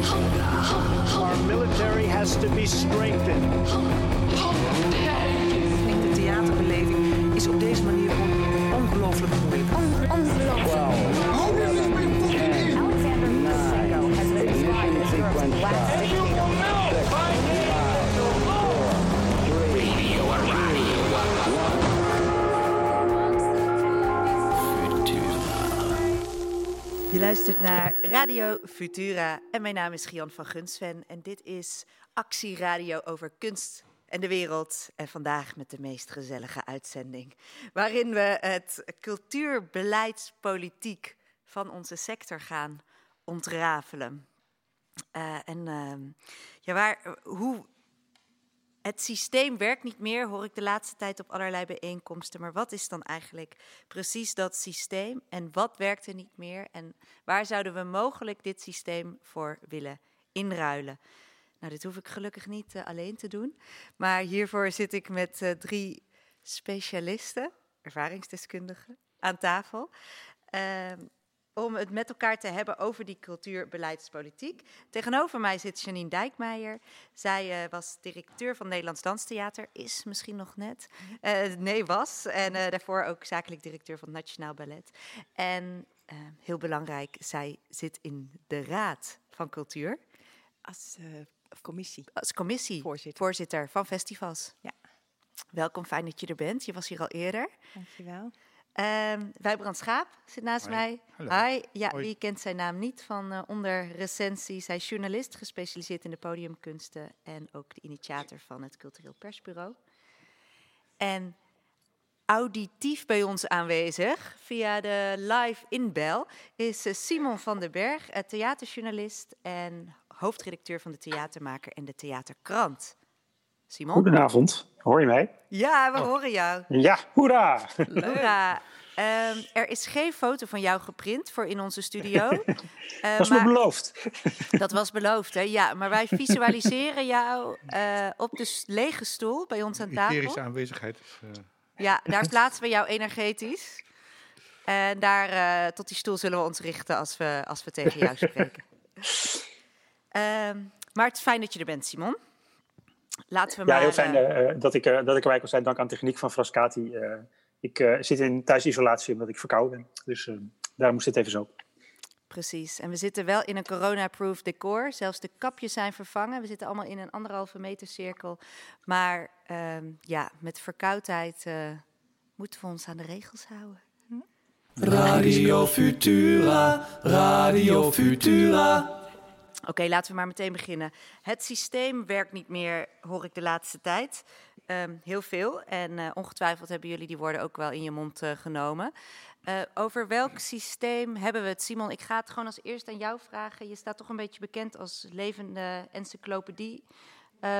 Our military has to be strengthened. De theaterbeleving is op deze manier luistert naar Radio Futura en mijn naam is Gian van Gunsven en dit is actieradio over kunst en de wereld. En vandaag met de meest gezellige uitzending, waarin we het cultuurbeleidspolitiek van onze sector gaan ontrafelen. Uh, en uh, ja, waar, hoe het systeem werkt niet meer, hoor ik de laatste tijd op allerlei bijeenkomsten. Maar wat is dan eigenlijk precies dat systeem en wat werkt er niet meer? En waar zouden we mogelijk dit systeem voor willen inruilen? Nou, dit hoef ik gelukkig niet uh, alleen te doen. Maar hiervoor zit ik met uh, drie specialisten, ervaringsdeskundigen, aan tafel. Uh, om het met elkaar te hebben over die cultuurbeleidspolitiek. Tegenover mij zit Janine Dijkmeijer. Zij uh, was directeur van Nederlands Danstheater, is misschien nog net. Uh, nee, was. En uh, daarvoor ook zakelijk directeur van Nationaal Ballet. En heel belangrijk, zij zit in de Raad van Cultuur. Als commissie. Als commissie. Voorzitter. Voorzitter van festivals. Ja. Welkom, fijn dat je er bent. Je was hier al eerder. Dankjewel. Um, Wijbrand Schaap zit naast Hoi. mij. Hallo. Hi. Ja, Hoi. wie kent zijn naam niet van uh, onder recensies? Hij is journalist, gespecialiseerd in de podiumkunsten en ook de initiator van het Cultureel Persbureau. En auditief bij ons aanwezig via de live inbel is uh, Simon van den Berg, uh, theaterjournalist en hoofdredacteur van de Theatermaker en de Theaterkrant. Simon? Goedenavond, hoor je mij? Ja, we Oh. horen jou. Ja, hoera! Hoera. Ehm, er is geen foto van jou geprint voor in onze studio. Eh, Dat is me maar beloofd. dat was beloofd, hè? Ja, maar wij visualiseren jou eh, op de lege stoel bij ons aan tafel. Etherische aanwezigheid. is, eh, Ja, daar plaatsen we jou energetisch. En daar, eh, tot die stoel zullen we ons richten als we, als we tegen jou spreken. Ehm, maar het is fijn dat je er bent, Simon. Laten we Ja, maar... heel fijn eh, eh, dat, ik, eh, dat ik erbij kon zijn. Dank aan de techniek van Frascati. Eh, ik eh, zit in thuisisolatie omdat ik verkouden ben. Dus eh daar moest het even zo. Precies. En we zitten wel in een corona-proof decor. Zelfs de kapjes zijn vervangen. We zitten allemaal in een anderhalve meter cirkel. Maar ehm, ja, met verkoudheid eh, moeten we ons aan de regels houden. Radio Futura, Radio Futura. Oké, laten we maar meteen beginnen. Het systeem werkt niet meer, hoor ik de laatste tijd. Ehm, heel veel. En eh, ongetwijfeld hebben jullie die woorden ook wel in je mond eh, genomen. Eh, over welk systeem hebben we het? Simon, ik ga het gewoon als eerst aan jou vragen. Je staat toch een beetje bekend als levende encyclopedie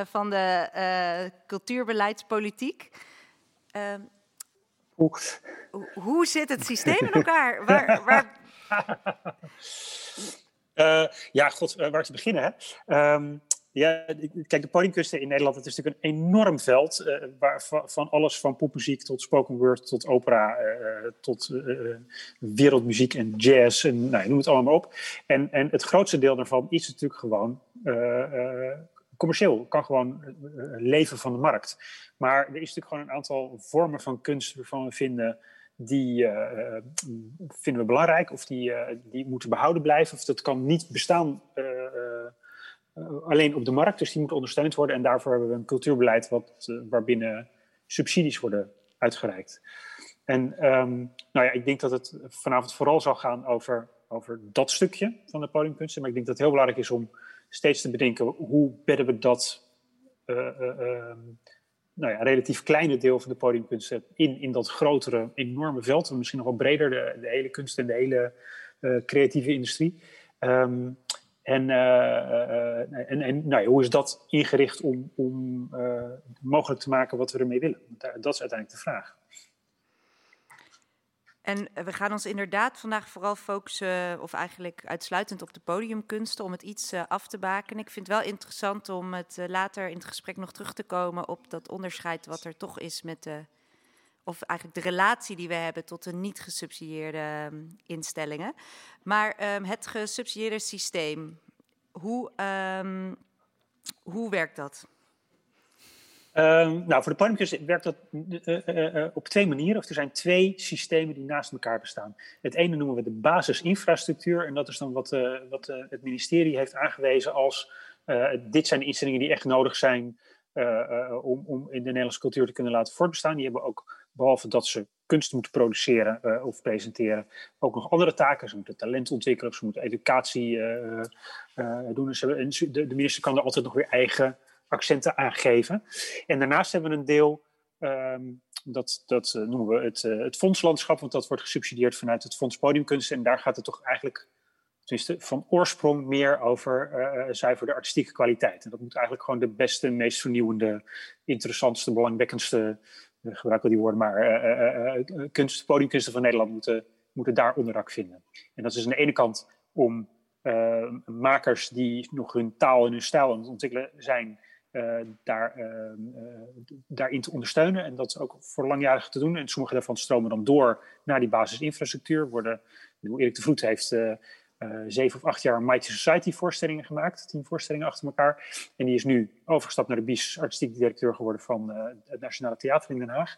van de cultuurbeleidspolitiek. Ehm, hoe- hoe zit het systeem in elkaar? Waar, waar, Eh, ja, god, eh, waar te beginnen, hè? Ehm, ja, ik- kijk, de podiumkunsten in Nederland, het is natuurlijk een enorm veld. eh, waar, van, alles van popmuziek tot spoken word, tot opera, tot wereldmuziek en jazz. En, nou, noem het allemaal maar op. En, en het grootste deel daarvan is natuurlijk gewoon commercieel. Kan gewoon leven van de markt. Maar er is natuurlijk gewoon een aantal vormen van kunst waarvan we vinden die eh, eh, vinden we belangrijk of die, eh, die moeten behouden blijven. Of dat kan niet bestaan alleen op de markt, dus die moeten ondersteund worden. En daarvoor hebben we een cultuurbeleid wat, waarbinnen subsidies worden uitgereikt. En ehm, nou ja, ik denk dat het vanavond vooral zal gaan over, over dat stukje van de podiumkunsten. Maar ik denk dat het heel belangrijk is om steeds te bedenken hoe bedden we dat eh, eh, ehm, nou ja, relatief kleine deel van de podiumkunsten in, in dat grotere, enorme veld. Misschien nog wel breder, de, de hele kunst en de hele eh, creatieve industrie. Ehm, en, eh, eh, en, en nou ja, hoe is dat ingericht om, om mogelijk te maken wat we ermee willen? Dat is uiteindelijk de vraag. En eh, we gaan ons inderdaad vandaag vooral focussen, of eigenlijk uitsluitend op de podiumkunsten, om het iets eh, af te baken. Ik vind het wel interessant om het eh, later in het gesprek nog terug te komen op dat onderscheid wat er toch is met de, of eigenlijk de relatie die we hebben tot de niet gesubsidieerde ehm, instellingen. Maar ehm, het gesubsidieerde systeem, Hoe, ehm, hoe werkt dat? Ehm, nou, voor de podiumkunst werkt dat uh, op twee manieren. Of er zijn twee systemen die naast elkaar bestaan. Het ene noemen we de basisinfrastructuur. En dat is dan wat, wat het ministerie heeft aangewezen als... dit zijn de instellingen die echt nodig zijn om, om in de Nederlandse cultuur te kunnen laten voortbestaan. Die hebben ook, behalve dat ze kunst moeten produceren of presenteren, ook nog andere taken. Ze moeten talent ontwikkelen, ze moeten educatie doen. Dus de, de minister kan er altijd nog weer eigen accenten aangeven. En daarnaast hebben we een deel, ehm, dat, dat uh, noemen we het, uh, het fondslandschap, want dat wordt gesubsidieerd vanuit het Fonds Podiumkunst. En daar gaat het toch eigenlijk, tenminste van oorsprong, meer over uh, zuiver de artistieke kwaliteit. En dat moet eigenlijk gewoon de beste, meest vernieuwende, interessantste, belangwekkendste, gebruiken die woorden maar, kunst, podiumkunsten van Nederland moeten, moeten daar onderdak vinden. En dat is aan de ene kant om makers die nog hun taal en hun stijl aan het ontwikkelen zijn, uh, daar, uh, daarin te ondersteunen. En dat is ook voor langjarigen te doen. En sommige daarvan stromen dan door naar die basisinfrastructuur. Worden, Erik de Vroet heeft zeven of acht jaar Mighty Society voorstellingen gemaakt. Tien voorstellingen achter elkaar. En die is nu overgestapt naar de BIS, artistiek directeur geworden van het Nationale Theater in Den Haag.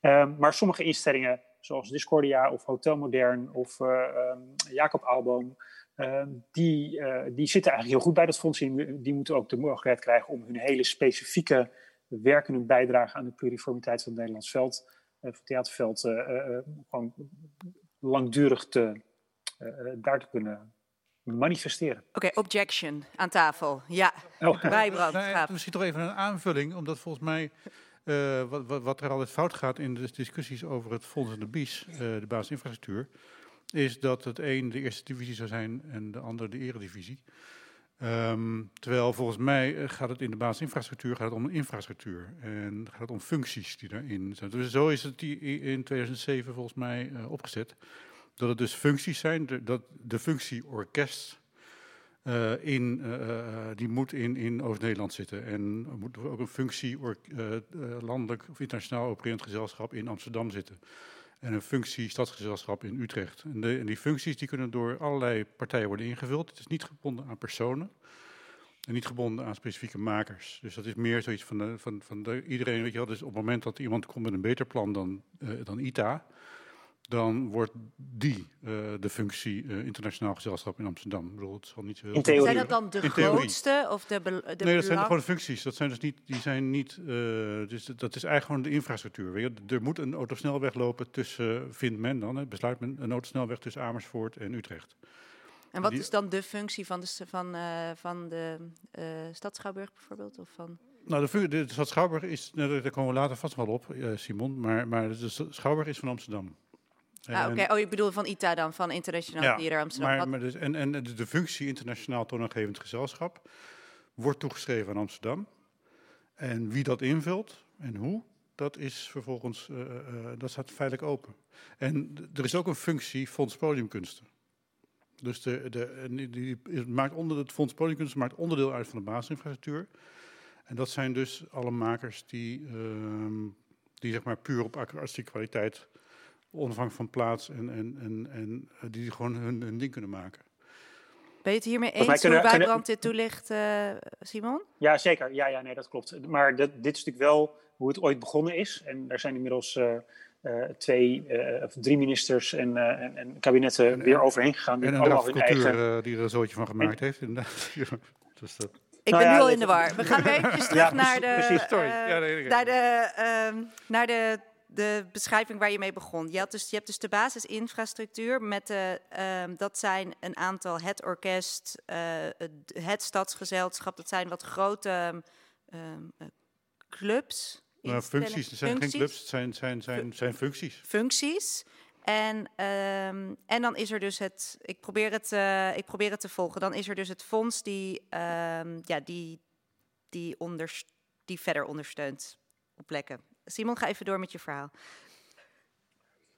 Ehm, maar sommige instellingen, zoals Discordia of Hotel Modern of ehm, Jacob Aalboom... Ehm, die, uh, die zitten eigenlijk heel goed bij dat fonds. Die, die moeten ook de mogelijkheid krijgen om hun hele specifieke werkende bijdrage aan de pluriformiteit van het Nederlands veld, uh, van het theaterveld, uh, gewoon langdurig te, daar te kunnen manifesteren. Oké, okay, objection aan tafel. Ja, oh. bijbrand. Nee, misschien toch even een aanvulling, omdat volgens mij wat, wat, wat, er altijd fout gaat in de discussies over het fonds en de BIS, de basisinfrastructuur is dat het een de eerste divisie zou zijn en de ander de eredivisie. Um, terwijl volgens mij eh, gaat het in de basisinfrastructuur gaat het om infrastructuur en gaat het om functies die daarin zijn. Dus zo is het in 2007 volgens mij uh, opgezet. Dat het dus functies zijn, de, dat de functie orkest uh, in, die moet in, in Oost-Nederland zitten. En er moet ook een functie landelijk of internationaal opererend gezelschap in Amsterdam zitten en een functie stadsgezelschap in Utrecht. En, de, en, die functies die kunnen door allerlei partijen worden ingevuld. Het is niet gebonden aan personen en niet gebonden aan specifieke makers. Dus dat is meer zoiets van, de, van, van de, iedereen, weet je wel, dus op het moment dat iemand komt met een beter plan dan, uh, dan ITA, dan wordt die uh, de functie uh, internationaal gezelschap in Amsterdam. Ik bedoel, het zal niet zo heel in Zijn dat dan de grootste of de, de Nee, dat zijn gewoon de functies. Dat zijn dus niet, die zijn niet, uh, dus dat is eigenlijk gewoon de infrastructuur. Weet je? Er moet een autosnelweg lopen tussen, vindt men dan, hè, besluit men, een autosnelweg tussen Amersfoort en Utrecht. En wat die, is dan de functie van de, van, van de stad Schouwburg bijvoorbeeld? Of van... Nou, de, de, de stad Schouwburg is, nou, daar komen we later vast wel op, Simon, maar, maar de Schouwburg is van Amsterdam. Ah, oké. Oh, je bedoelt van ITA dan, van Internationaal ja, Amsterdam. Maar, maar dus, en, en de functie internationaal toonaangevend gezelschap wordt toegeschreven aan Amsterdam. En wie dat invult en hoe, dat is vervolgens, uh, uh, dat staat feitelijk open. En er is ook een functie Fonds Podiumkunsten. Dus de, de, die, die maakt onder, het Fonds Podiumkunsten maakt onderdeel uit van de basisinfrastructuur. En dat zijn dus alle makers die, uh, die zeg maar puur op artistieke kwaliteit onafhankelijk van plaats en, en, en, en eh, die gewoon hun, hun ding kunnen maken. Ben je het hiermee eens kunnen, hoe Wijbrand dit toelicht, uh, Simon? Ja, zeker. Ja, ja, nee, dat klopt. Maar dit, dit is natuurlijk wel hoe het ooit begonnen is. En daar zijn inmiddels uh, uh, twee of drie ministers en, en, en kabinetten en, weer overheen gegaan. Die en allemaal hun eigen... die er een zootje van gemaakt heeft, inderdaad. dus dat... Ik nou ben ja, nu al in de war. We gaan weer even terug naar de, precies, sorry. Ja, nee, naar de, uh, naar de de beschrijving waar je mee begon. Je, had dus, je hebt dus de basisinfrastructuur. Met de, um, dat zijn een aantal, het orkest, uh, het stadsgezelschap. Dat zijn wat grote um, clubs. Nou, functies, het zijn functies. geen clubs, het zijn, zijn, zijn, zijn functies. Functies. En, um, en dan is er dus het, ik probeer het, uh, ik probeer het te volgen. Dan is er dus het fonds die, ja, die, die, onder, die verder ondersteunt op plekken. Simon, ga even door met je verhaal.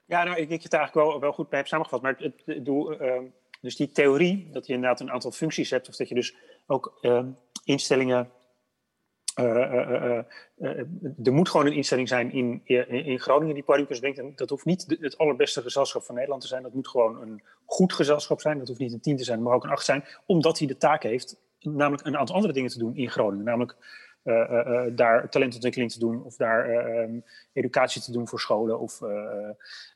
Ja, nou, ik denk dat je het eigenlijk wel, wel goed bij hebt samengevat. Maar het, het doel, uh, dus die theorie, dat je inderdaad een aantal functies hebt, of dat je dus ook uh, instellingen. Uh, er moet gewoon een instelling zijn in, in, in Groningen die podiumkunst brengt. En dat hoeft niet het allerbeste gezelschap van Nederland te zijn. Dat moet gewoon een goed gezelschap zijn. Dat hoeft niet een tien te zijn, maar ook een acht zijn. Omdat hij de taak heeft namelijk een aantal andere dingen te doen in Groningen. Namelijk daar talentontwikkeling te doen of daar um, educatie te doen voor scholen of,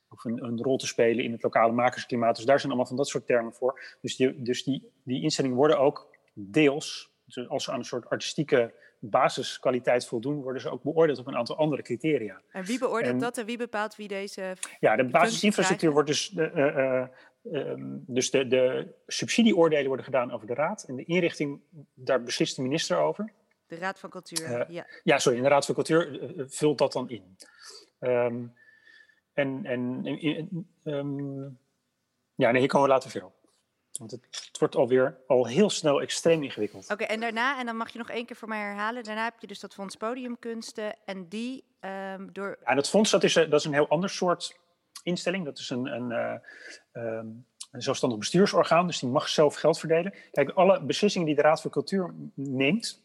of een, een, rol te spelen in het lokale makersklimaat. Dus daar zijn allemaal van dat soort termen voor. Dus die, dus die, die instellingen worden ook deels, dus als ze aan een soort artistieke basiskwaliteit voldoen, worden ze ook beoordeeld op een aantal andere criteria. En wie beoordeelt dat en wie bepaalt wie deze. Ja, de basisinfrastructuur wordt dus. Uh, um, dus de, de subsidieoordelen worden gedaan over de raad. En de inrichting, daar beslist de minister over. De Raad van Cultuur, ja. Ja, sorry, en de Raad van Cultuur vult dat dan in. Um, en en um, ja, nee, hier komen we later verder op. Want het, het, wordt alweer al heel snel extreem ingewikkeld. Oké, en daarna, en dan mag je nog één keer voor mij herhalen. Daarna heb je dus dat fonds podiumkunsten en die um, door... Ja, en dat fonds dat is, dat is een heel ander soort instelling. Dat is een, een, uh, um, een zelfstandig bestuursorgaan, dus die mag zelf geld verdelen. Kijk, alle beslissingen die de Raad voor Cultuur neemt,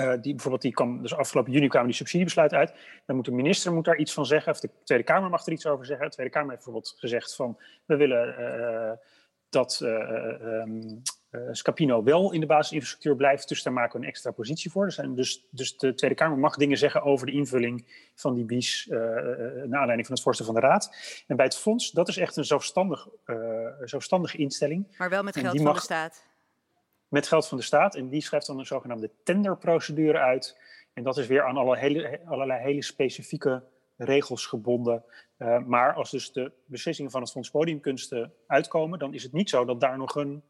uh, die, bijvoorbeeld die kwam, dus afgelopen juni kwamen die subsidiebesluiten uit. Dan moet de minister moet daar iets van zeggen, of de Tweede Kamer mag er iets over zeggen. De Tweede Kamer heeft bijvoorbeeld gezegd van, we willen... Uh, dat um, Scapino wel in de basisinfrastructuur blijft. Dus daar maken we een extra positie voor. Dus, dus, dus de Tweede Kamer mag dingen zeggen over de invulling van die BIES... Naar aanleiding van het voorstel van de Raad. En bij het fonds, dat is echt een zelfstandig, zelfstandige instelling. Maar wel met geld van mag, de staat? Met geld van de staat. En die schrijft dan een zogenaamde tenderprocedure uit. En dat is weer aan alle hele, allerlei hele specifieke regels gebonden. Uh, maar als dus de beslissingen van het Fonds Podiumkunsten uitkomen, dan is het niet zo dat daar nog een,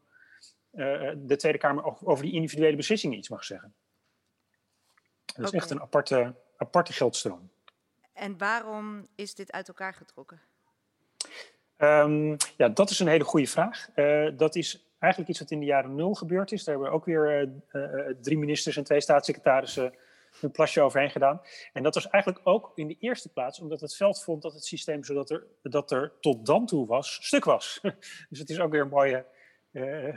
uh, de Tweede Kamer over die individuele beslissingen iets mag zeggen. Dat is echt een aparte, aparte geldstroom. En waarom is dit uit elkaar getrokken? Um, ja, dat is een hele goede vraag. Uh, dat is eigenlijk iets wat in de jaren nul gebeurd is. Daar hebben ook weer drie ministers en twee staatssecretarissen een plasje overheen gedaan. En dat was eigenlijk ook in de eerste plaats omdat het veld vond dat het systeem zodat er, dat er tot dan toe was, stuk was. dus het is ook weer een mooie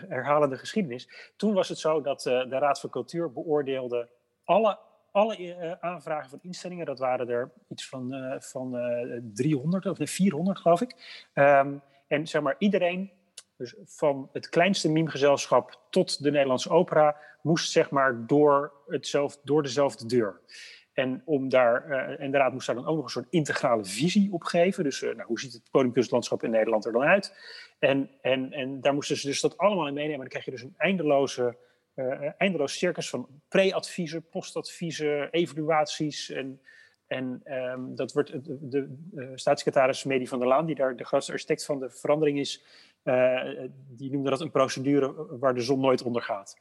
herhalende geschiedenis. Toen was het zo dat de Raad van Cultuur beoordeelde alle, alle uh, aanvragen van instellingen. Dat waren er iets van, van 300 of 400 geloof ik. Um, en zeg maar iedereen dus van het kleinste meme-gezelschap tot de Nederlandse opera moest zeg maar door, hetzelfde, door dezelfde deur. En, om daar, en de raad moest daar dan ook nog een soort integrale visie op geven. Dus nou, hoe ziet het podiumkunstlandschap in Nederland er dan uit? En, en, en daar moesten ze dus dat allemaal in meenemen. En dan krijg je dus een eindeloze, uh, eindeloos circus van pre-adviezen, postadviezen, evaluaties. En, en um, dat wordt de, de, de staatssecretaris Medi van der Laan, die daar de grootste architect van de verandering is, die noemde dat een procedure waar de zon nooit ondergaat.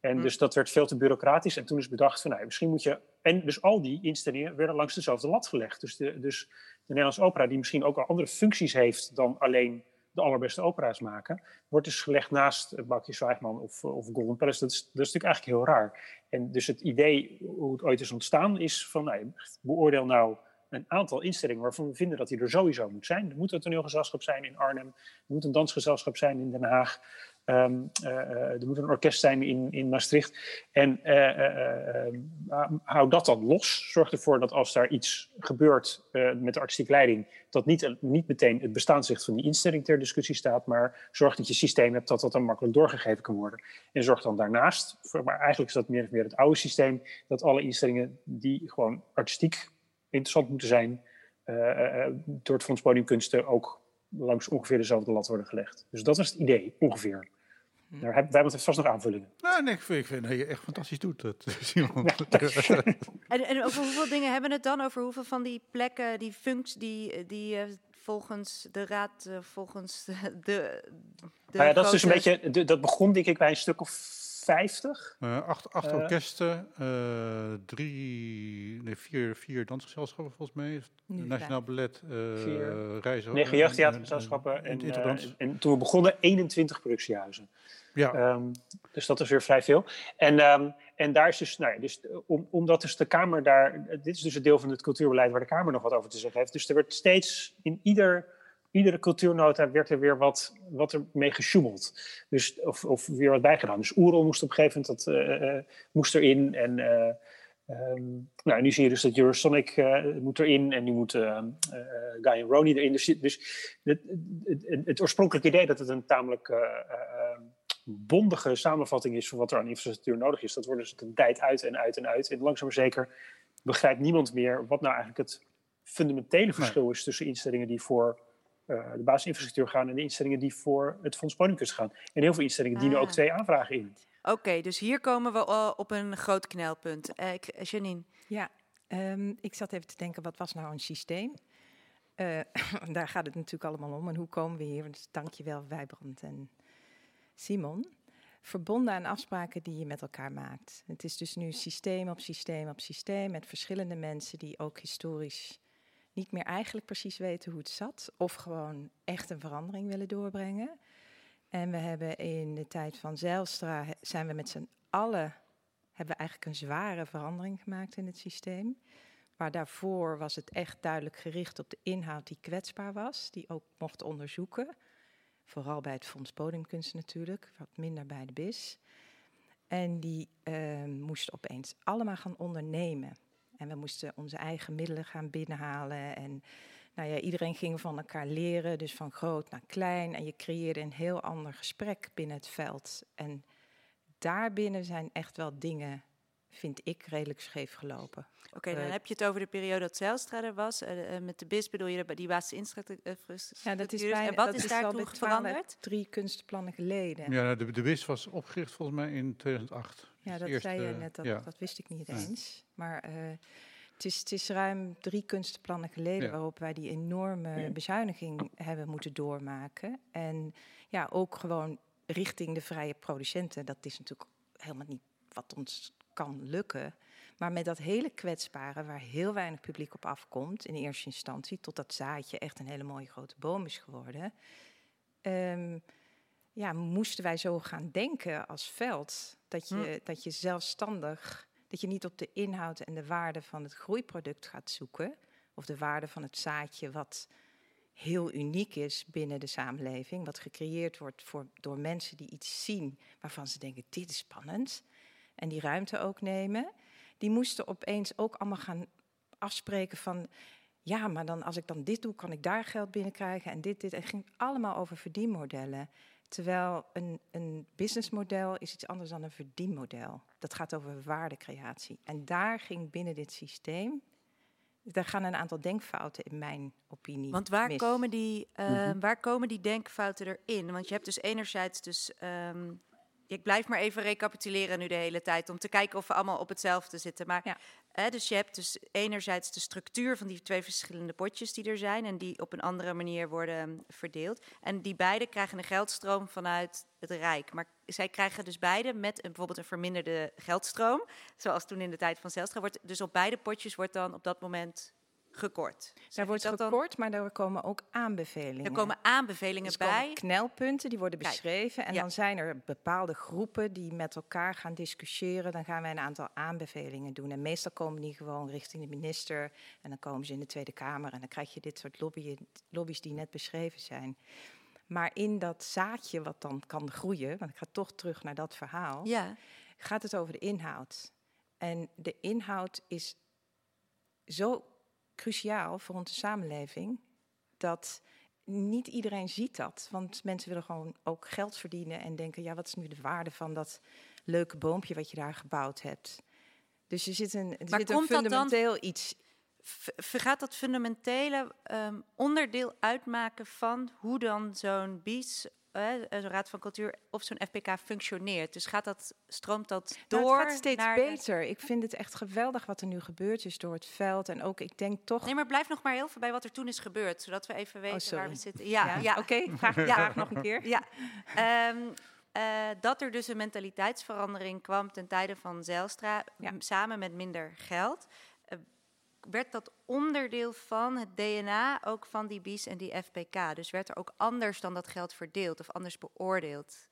En mm. dus dat werd veel te bureaucratisch. En toen is bedacht van, nou, misschien moet je... En dus al die instellingen werden langs dezelfde lat gelegd. Dus de, dus de Nederlandse opera, die misschien ook al andere functies heeft dan alleen de allerbeste opera's maken, wordt dus gelegd naast bakje Zwijgman of, of Golden Palace. Dat is, dat is natuurlijk eigenlijk heel raar. En dus het idee hoe het ooit is ontstaan is van, nou, beoordeel nou een aantal instellingen waarvan we vinden dat die er sowieso moet zijn. Er moet een toneelgezelschap zijn in Arnhem, er moet een dansgezelschap zijn in Den Haag, Um, uh, er moet een orkest zijn in, in Maastricht. En uh, hou dat dan los. Zorg ervoor dat als daar iets gebeurt met de artistieke leiding, dat niet, niet meteen het bestaansrecht van die instelling ter discussie staat, maar zorg dat je systeem hebt dat dat dan makkelijk doorgegeven kan worden. En zorg dan daarnaast, maar eigenlijk is dat meer of meer het oude systeem, dat alle instellingen die gewoon artistiek interessant moeten zijn, door het Fonds Podiumkunsten ook langs ongeveer dezelfde lat worden gelegd. Dus dat is het idee, ongeveer. Daar hebben wij vast nog aanvullingen. Nou, nee, ik vind, ik vind dat je echt fantastisch doet, dat, Simon. en, en, over hoeveel dingen hebben we het dan? Over hoeveel van die plekken, die functies, die, die uh, volgens de raad, uh, volgens de... de nou ja, dat is dus een beetje, de, dat begon denk ik bij een stuk of 50. Uh, acht, acht uh, orkesten, uh, drie, nee, vier, vier dansgezelschappen volgens mij. Nu Nationaal Ballet, Reizen. Negen jeugdtheatergezelschappen en, en, en, en, toen we begonnen 21 productiehuizen. Ja. Um, dus dat is weer vrij veel. En, um, en daar is dus, nou ja, dus om, omdat dus de Kamer daar, dit is dus het deel van het cultuurbeleid waar de Kamer nog wat over te zeggen heeft. Dus er werd steeds in ieder iedere cultuurnota werd er weer wat, wat er mee gesjoemeld. Dus, of, of weer wat bijgedaan. Dus Oerol moest op een gegeven moment dat, uh, uh, moest erin. En uh, um, nou, nu zie je dus dat Eurosonic moet erin. En nu moet Guy en Ronnie erin. Dus, dus het, het, het, het, oorspronkelijke idee dat het een tamelijk bondige samenvatting is van wat er aan infrastructuur nodig is. Dat wordt dus een tijd uit en uit en uit. En langzaam maar zeker begrijpt niemand meer wat nou eigenlijk het fundamentele verschil is tussen instellingen die voor uh, de basisinfrastructuur gaan en de instellingen die voor het Fonds gaan. En heel veel instellingen dienen ook Ah. twee aanvragen in. Oké, dus hier komen we uh, op een groot knelpunt. Uh, ik, Janine. Ja, um, ik zat even te denken, wat was nou een systeem? Uh, daar gaat het natuurlijk allemaal om. En hoe komen we hier? Dus dankjewel Wijbrand en Simon. Verbonden aan afspraken die je met elkaar maakt. Het is dus nu systeem op systeem op systeem met verschillende mensen die ook historisch niet meer eigenlijk precies weten hoe het zat. Of gewoon echt een verandering willen doorbrengen. En we hebben in de tijd van Zijlstra zijn we met z'n allen hebben we eigenlijk een zware verandering gemaakt in het systeem. Maar daarvoor was het echt duidelijk gericht op de inhoud die kwetsbaar was, die ook mocht onderzoeken. Vooral bij het Fonds Podiumkunst natuurlijk, wat minder bij de BIS. En die uh, moesten opeens allemaal gaan ondernemen. En we moesten onze eigen middelen gaan binnenhalen. En nou ja, iedereen ging van elkaar leren, dus van groot naar klein. En je creëerde een heel ander gesprek binnen het veld. En daarbinnen zijn echt wel dingen, vind ik, redelijk scheef gelopen. Oké, okay, dan uh, heb je het over de periode dat Zijlstra er was. Uh, met de BIS bedoel je die basisinstructuur. Ja, dat is bijna, en wat dat is is daartoe veranderd? Drie kunstplannen geleden. Ja, de, de BIS was opgericht volgens mij in 2008. Ja, dat eerste, zei je net, dat, ja. dat wist ik niet eens. Maar uh, het, is, het is ruim drie kunstplannen geleden Ja. waarop wij die enorme bezuiniging hebben moeten doormaken. En ja, ook gewoon richting de vrije producenten. Dat is natuurlijk helemaal niet wat ons kan lukken. Maar met dat hele kwetsbare, waar heel weinig publiek op afkomt in eerste instantie, tot dat zaadje echt een hele mooie grote boom is geworden. Um, ja, moesten wij zo gaan denken als veld. Dat je, hm. dat je zelfstandig, dat je niet op de inhoud en de waarde van het groeiproduct gaat zoeken. Of de waarde van het zaadje wat heel uniek is binnen de samenleving. Wat gecreëerd wordt voor, door mensen die iets zien waarvan ze denken, dit is spannend. En die ruimte ook nemen. Die moesten opeens ook allemaal gaan afspreken van... ja, maar dan als ik dan dit doe, kan ik daar geld binnenkrijgen en dit, dit. En het ging allemaal over verdienmodellen. Terwijl een, een businessmodel is iets anders dan een verdienmodel. Dat gaat over waardecreatie. En daar ging binnen dit systeem... daar gaan een aantal denkfouten in mijn opinie Want waar, mis. Komen, die, uh, mm -hmm. waar komen die denkfouten erin? Want je hebt dus enerzijds dus... Um, ik blijf maar even recapituleren nu de hele tijd om te kijken of we allemaal op hetzelfde zitten. Maar ja. hè, dus je hebt dus enerzijds de structuur van die twee verschillende potjes die er zijn en die op een andere manier worden verdeeld. En die beide krijgen een geldstroom vanuit het Rijk. Maar zij krijgen dus beide met een, bijvoorbeeld een verminderde geldstroom, zoals toen in de tijd van Zelstra. Wordt, dus op beide potjes wordt dan op dat moment gekort. Daar wordt gekort, dan? maar daar komen ook aanbevelingen. Er komen aanbevelingen dus bij. Komen knelpunten, die worden Kijk, beschreven. En ja. dan zijn er bepaalde groepen die met elkaar gaan discussiëren. Dan gaan wij een aantal aanbevelingen doen. En meestal komen die gewoon richting de minister. En dan komen ze in de Tweede Kamer. En dan krijg je dit soort lobby, lobby's die net beschreven zijn. Maar in dat zaadje wat dan kan groeien, want ik ga toch terug naar dat verhaal, ja. gaat het over de inhoud. En de inhoud is zo cruciaal voor onze samenleving dat niet iedereen ziet dat. Want mensen willen gewoon ook geld verdienen en denken: ja, wat is nu de waarde van dat leuke boompje wat je daar gebouwd hebt? Dus er zit een, er maar zit een fundamenteel dan, iets. Gaat dat fundamentele um, onderdeel uitmaken van hoe dan zo'n BIES, zo'n Raad van Cultuur of zo'n FPK functioneert? Dus gaat dat, stroomt dat door? Nou, het gaat steeds naar beter. Ik vind het echt geweldig wat er nu gebeurd is door het veld. En ook, ik denk toch... Nee, maar blijf nog maar heel veel bij wat er toen is gebeurd, zodat we even weten oh, waar we zitten. Ja, ja. ja. oké. Okay, ja. vraag nog een keer. Ja. Um, uh, dat er dus een mentaliteitsverandering kwam ten tijde van Zijlstra, ja. samen met minder geld. Uh, werd dat onderdeel van het DNA ook van die BIES en die FPK? Dus werd er ook anders dan dat geld verdeeld of anders beoordeeld?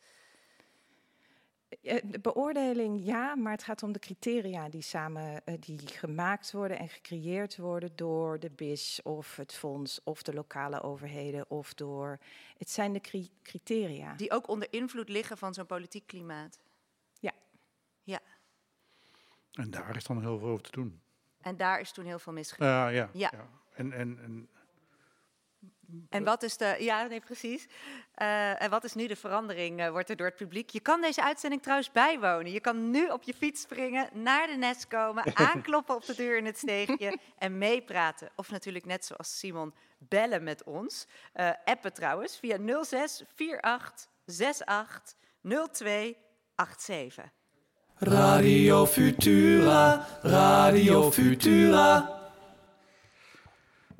De beoordeling ja, maar het gaat om de criteria die samen uh, die gemaakt worden en gecreëerd worden door de BIS of het fonds of de lokale overheden of door. Het zijn de cri criteria. Die ook onder invloed liggen van zo'n politiek klimaat. Ja. Ja. En daar is dan heel veel over te doen. En daar is toen heel veel misgegaan. Uh, ja, ja. ja. En, en, en En wat is de. Ja, nee, precies. Uh, en wat is nu de verandering? Uh, wordt er door het publiek. Je kan deze uitzending trouwens bijwonen. Je kan nu op je fiets springen, naar de nest komen, aankloppen op de deur in het steegje en meepraten. Of natuurlijk net zoals Simon, bellen met ons. Uh, appen trouwens via 06 48 68 02 87. Radio Futura, Radio Futura.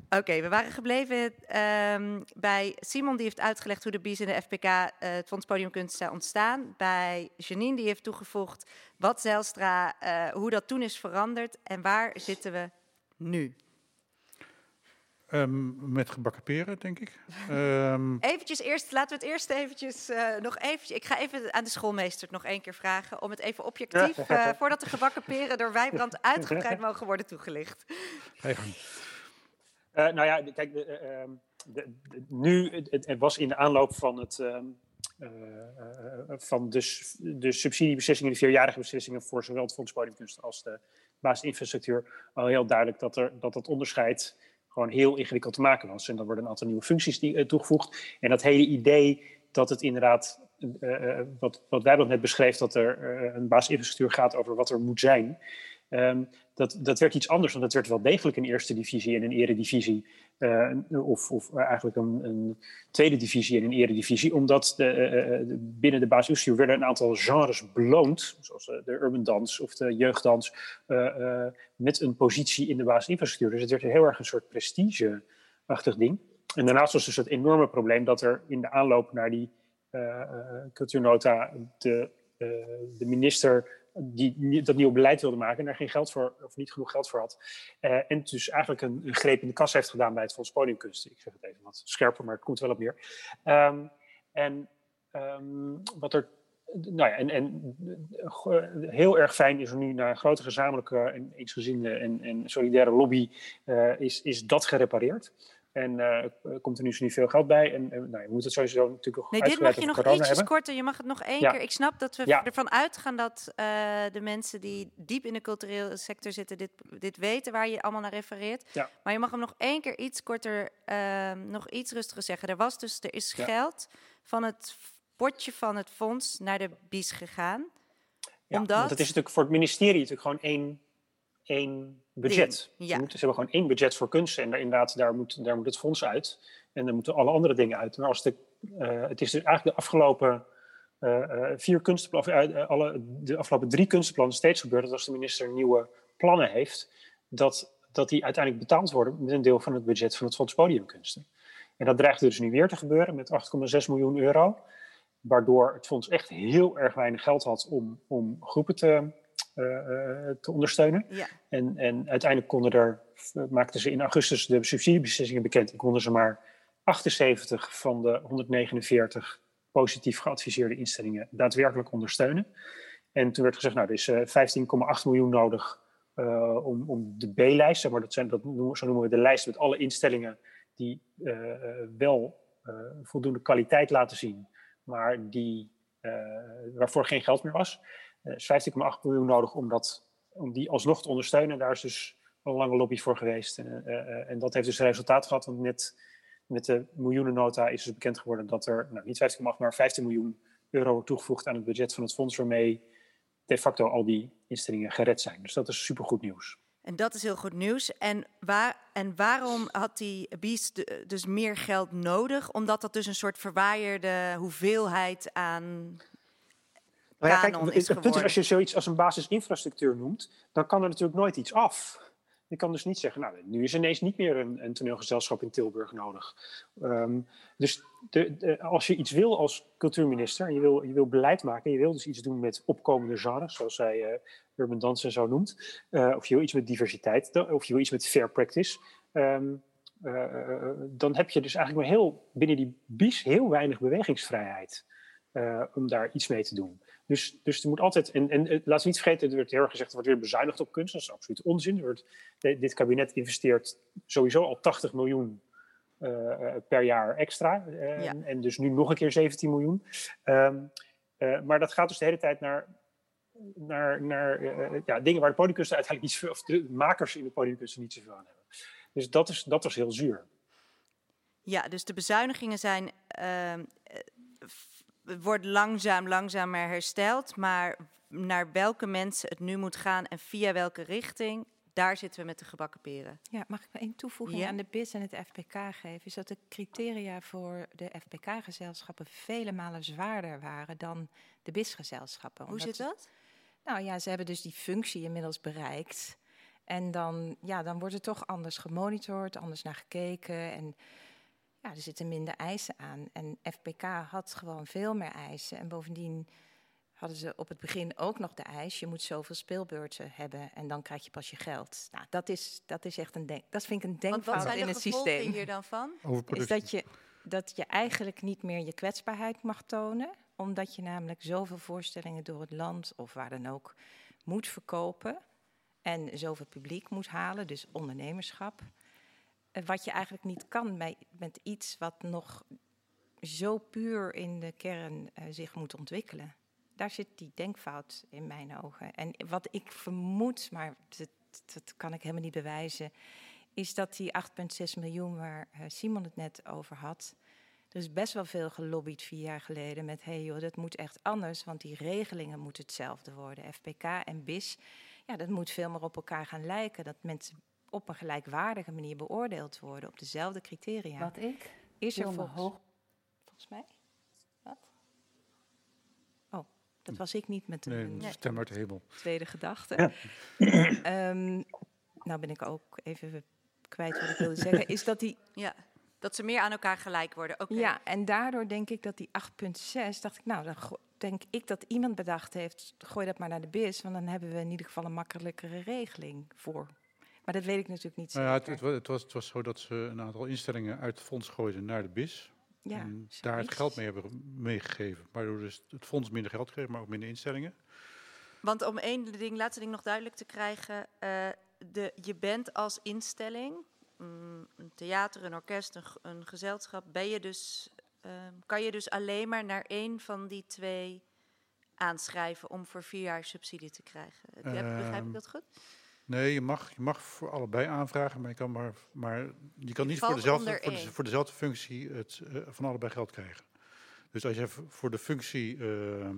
Oké, we waren gebleven uh, bij Simon, die heeft uitgelegd hoe de BIES en de FPK, uh, het Fonds Podiumkunst, zijn ontstaan. Bij Janine, die heeft toegevoegd wat Zelstra, uh, hoe dat toen is veranderd en waar zitten we nu? Um, met gebakken peren, denk ik. Um... Eventjes eerst, laten we het eerst eventjes uh, nog eventjes... Ik ga even aan de schoolmeester het nog één keer vragen... om het even objectief, uh, voordat de gebakken peren door Wijbrand uitgebreid mogen worden toegelicht. Gang. Uh, nou ja, kijk, de, uh, de, de, nu, het, het, was in de aanloop van, het, uh, van de, de subsidiebeslissingen, de vierjarige beslissingen voor zowel het Fonds Podiumkunst als de basisinfrastructuur, al heel duidelijk dat er, dat het onderscheid gewoon heel ingewikkeld te maken was. En er worden een aantal nieuwe functies die, toegevoegd. En dat hele idee dat het inderdaad, wat, wat wij net beschreef, dat er een basisinfrastructuur gaat over wat er moet zijn. Um, dat, dat werd iets anders, want dat werd wel degelijk een eerste divisie en een eredivisie. Uh, of, of eigenlijk een, een, tweede divisie en een eredivisie. Omdat de, uh, de, binnen de basisbestuur werden een aantal genres beloond. Zoals de urban dance of de jeugddans. Met een positie in de basisinfrastructuur. Dus het werd heel erg een soort prestige-achtig ding. En daarnaast was dus het enorme probleem dat er in de aanloop naar die cultuurnota de, de minister die dat nieuwe beleid wilde maken en daar geen geld voor, of niet genoeg geld voor had. Uh, en dus eigenlijk een, greep in de kas heeft gedaan bij het Fonds. Ik zeg het even wat scherper, maar het komt wel op neer. Um, en um, wat er. Nou ja, en, en heel erg fijn is er nu naar een grote gezamenlijke en eensgezinde en, en solidaire lobby uh, is, is dat gerepareerd. En uh, komt er nu zo niet veel geld bij. En uh, nou, je moet het sowieso natuurlijk Nee, dit mag je nog ietsjes korter. Je mag het nog één ja. keer. Ik snap dat we ja. ervan uitgaan dat uh, de mensen die diep in de culturele sector zitten... dit, dit weten waar je allemaal naar refereert. Ja. Maar je mag hem nog één keer iets korter, ehm, nog iets rustiger zeggen. Er was dus, er is geld van het potje van het fonds naar de BIS gegaan. Ja, omdat... het is natuurlijk voor het ministerie natuurlijk gewoon één één budget. Ja. Ze, moeten, ze hebben gewoon één budget voor kunst en daar, inderdaad, daar moet, daar moet het fonds uit. En dan moeten alle andere dingen uit. Maar als de, uh, het is dus eigenlijk de afgelopen uh, vier kunstplannen, alle, de afgelopen drie kunstenplannen steeds gebeurd dat als de minister nieuwe plannen heeft, dat, dat die uiteindelijk betaald worden met een deel van het budget van het Fonds Podiumkunsten. En dat dreigt dus nu weer te gebeuren met 8,6 miljoen euro. Waardoor het fonds echt heel erg weinig geld had om, om groepen te, te ondersteunen. Ja. En, en uiteindelijk konden er, maakten ze in augustus de subsidiebeslissingen bekend. En konden ze maar 78 van de 149 positief geadviseerde instellingen daadwerkelijk ondersteunen. En toen werd gezegd, nou, er is uh, 15,8 miljoen nodig uh, om, om de B-lijst, zeg maar, dat zijn, dat noemen, zo noemen we de lijst met alle instellingen die wel voldoende kwaliteit laten zien, maar die, waarvoor geen geld meer was. Er is 15,8 miljoen nodig om, dat, om die alsnog te ondersteunen. Daar is dus een lange lobby voor geweest. En, uh, en dat heeft dus resultaat gehad. Want net met de miljoenennota is dus bekend geworden dat er nou, niet 15,8 maar 15 miljoen euro wordt toegevoegd aan het budget van het fonds. Waarmee de facto al die instellingen gered zijn. Dus dat is supergoed nieuws. En dat is heel goed nieuws. En, waar, en waarom had die BIES dus meer geld nodig? Omdat dat dus een soort verwaaierde hoeveelheid aan ja, kijk, het punt is, als je zoiets als een basisinfrastructuur noemt, dan kan er natuurlijk nooit iets af. Je kan dus niet zeggen, nou, nu is ineens niet meer een, een toneelgezelschap in Tilburg nodig. Um, dus de, de, als je iets wil als cultuurminister, en je wil, je wil beleid maken, je wil dus iets doen met opkomende genres, zoals zij uh, urban dansen zo noemt, uh, of je wil iets met diversiteit, of je wil iets met fair practice, um, uh, dan heb je dus eigenlijk maar heel, binnen die BIS heel weinig bewegingsvrijheid om daar iets mee te doen. Dus, dus er moet altijd, en, en laat ze niet vergeten, er wordt heel erg gezegd, er wordt weer bezuinigd op kunst. Dat is absoluut onzin. Er wordt, dit kabinet investeert sowieso al 80 miljoen uh, per jaar extra. Uh, ja. En dus nu nog een keer 17 miljoen. Um, uh, maar dat gaat dus de hele tijd naar, naar, naar ja, dingen waar de podiumkunsten uiteindelijk niet of de makers in de podiumkunsten niet zoveel aan hebben. Dus dat, is, dat was heel zuur. Ja, dus de bezuinigingen zijn. Het wordt langzaam, langzamer hersteld. Maar naar welke mensen het nu moet gaan en via welke richting, daar zitten we met de gebakken peren. Ja, mag ik nog één toevoeging Ja. aan de BIS en het FPK geven? Is dat de criteria voor de FPK-gezelschappen vele malen zwaarder waren dan de BIS-gezelschappen. Hoe zit dat? Nou ja, ze hebben dus die functie inmiddels bereikt. En dan, ja, dan wordt er toch anders gemonitord, anders naar gekeken. En ja, er zitten minder eisen aan. En FPK had gewoon veel meer eisen. En bovendien hadden ze op het begin ook nog de eis... je moet zoveel speelbeurten hebben en dan krijg je pas je geld. Nou, dat is, dat is echt een denk, dat vind ik een Want wat denkfout zijn in de het gevolgen systeem. hier dan van? Is dat je, dat je eigenlijk niet meer je kwetsbaarheid mag tonen, omdat je namelijk zoveel voorstellingen door het land of waar dan ook moet verkopen en zoveel publiek moet halen, dus ondernemerschap. Eh, Wat je eigenlijk niet kan met iets wat nog zo puur in de kern eh, zich moet ontwikkelen. Daar zit die denkfout in mijn ogen. En wat ik vermoed, maar dat, dat kan ik helemaal niet bewijzen, is dat die 8,6 miljoen waar eh, Simon het net over had. Er is best wel veel gelobbyd vier jaar geleden met: hey joh, dat moet echt anders, want die regelingen moeten hetzelfde worden. FPK en BIS, ja, dat moet veel meer op elkaar gaan lijken. Dat mensen op een gelijkwaardige manier beoordeeld worden, op dezelfde criteria. Wat ik is er volgens, hoog- volgens mij? Wat? Oh, dat was ik niet met Nee, een een stem uit de hemel. tweede gedachte. Ehm, nou ben ik ook even kwijt wat ik wilde zeggen. Is dat die Ja, dat ze meer aan elkaar gelijk worden. Oké. Ja, en daardoor denk ik dat die 8,6, dacht ik, nou, dan denk ik dat iemand bedacht heeft, gooi dat maar naar de BIS, want dan hebben we in ieder geval een makkelijkere regeling voor. Maar dat weet ik natuurlijk niet Nou ja, het, het, wa- het was, het was zo dat ze een aantal instellingen uit het fonds gooiden naar de BIS. ja, en daar het geld mee hebben meegegeven. Waardoor dus het fonds minder geld kreeg, maar ook minder instellingen. Want om één ding, laatste ding nog duidelijk te krijgen. eh, de, je bent als instelling, mm, een theater, een orkest, een, gezelschap, ben je dus, ehm, kan je dus alleen maar naar één van die twee aanschrijven om voor vier jaar subsidie te krijgen. Heb- Begrijp Ehm, ik dat goed? Nee, je mag, je mag voor allebei aanvragen, maar je kan, maar, maar je kan niet voor dezelfde, voor, de- dezelfde functie het, eh, van allebei geld krijgen. Dus als je voor de functie ehm,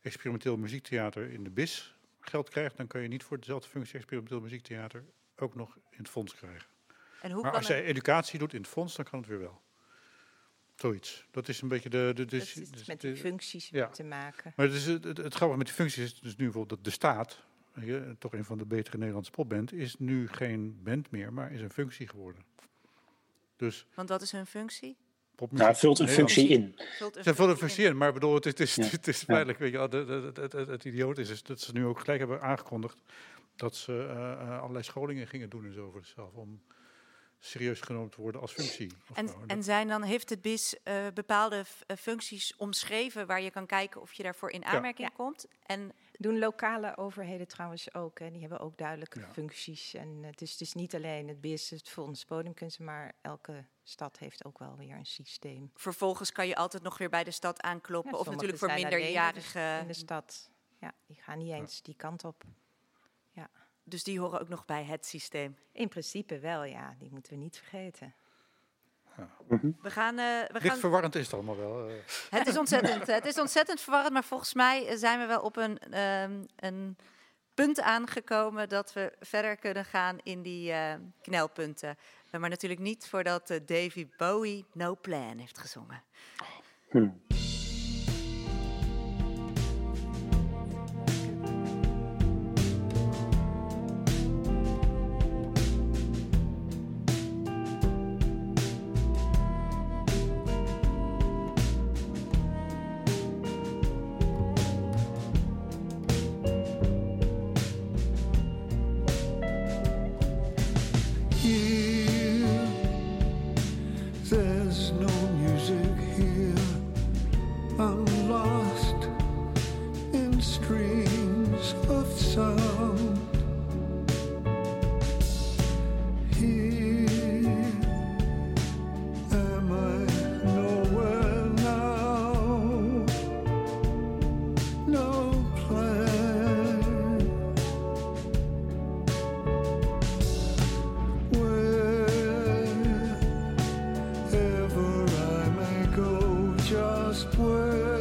experimenteel muziektheater in de BIS geld krijgt, dan kan je niet voor dezelfde functie experimenteel muziektheater ook nog in het fonds krijgen. En hoe maar als jij educatie doet in het fonds, dan kan het weer wel. Zoiets. Dat is een beetje de... de, Dat dus, is met de- die functies ja. te maken. maar het, is, het, het, het grappige met die functies is dus nu bijvoorbeeld dat de staat, je, toch een van de betere Nederlandse popband, is nu geen band meer, maar is een functie geworden. Dus Want wat is hun functie? popmuziek. Nou, vult een functie in. Vult een Ze vullen een functie in, maar bedoel, het is, het is, Ja. het is feitelijk, weet je, het, het, het, het idioot is, is dat ze nu ook gelijk hebben aangekondigd dat ze eh, eh, allerlei scholingen gingen doen en zo voor zichzelf, om serieus genomen te worden als functie. En. Dat- en zijn dan, heeft het BIS eh, bepaalde eh, functies omschreven waar je kan kijken of je daarvoor in aanmerking Ja. komt? En Doen lokale overheden trouwens ook. Hè. Die hebben ook duidelijke Ja. functies. En het is, het is niet alleen het BIS, het Fonds Podiumkunsten, maar elke stad heeft ook wel weer een systeem. vervolgens kan je altijd nog weer bij de stad aankloppen. Ja, of natuurlijk voor minderjarigen. In de stad. Ja, die gaan niet eens die kant op. Dus die horen ook nog bij het systeem. In principe wel, ja. Die moeten we niet vergeten. We gaan, eh, we Licht gaan verwarrend is het allemaal wel. eh. Het is ontzettend, het is ontzettend verwarrend, maar volgens mij zijn we wel op een, ehm, een punt aangekomen dat we verder kunnen gaan in die eh, knelpunten. Maar natuurlijk niet voordat Davy Bowie No Plan heeft gezongen. Here, world.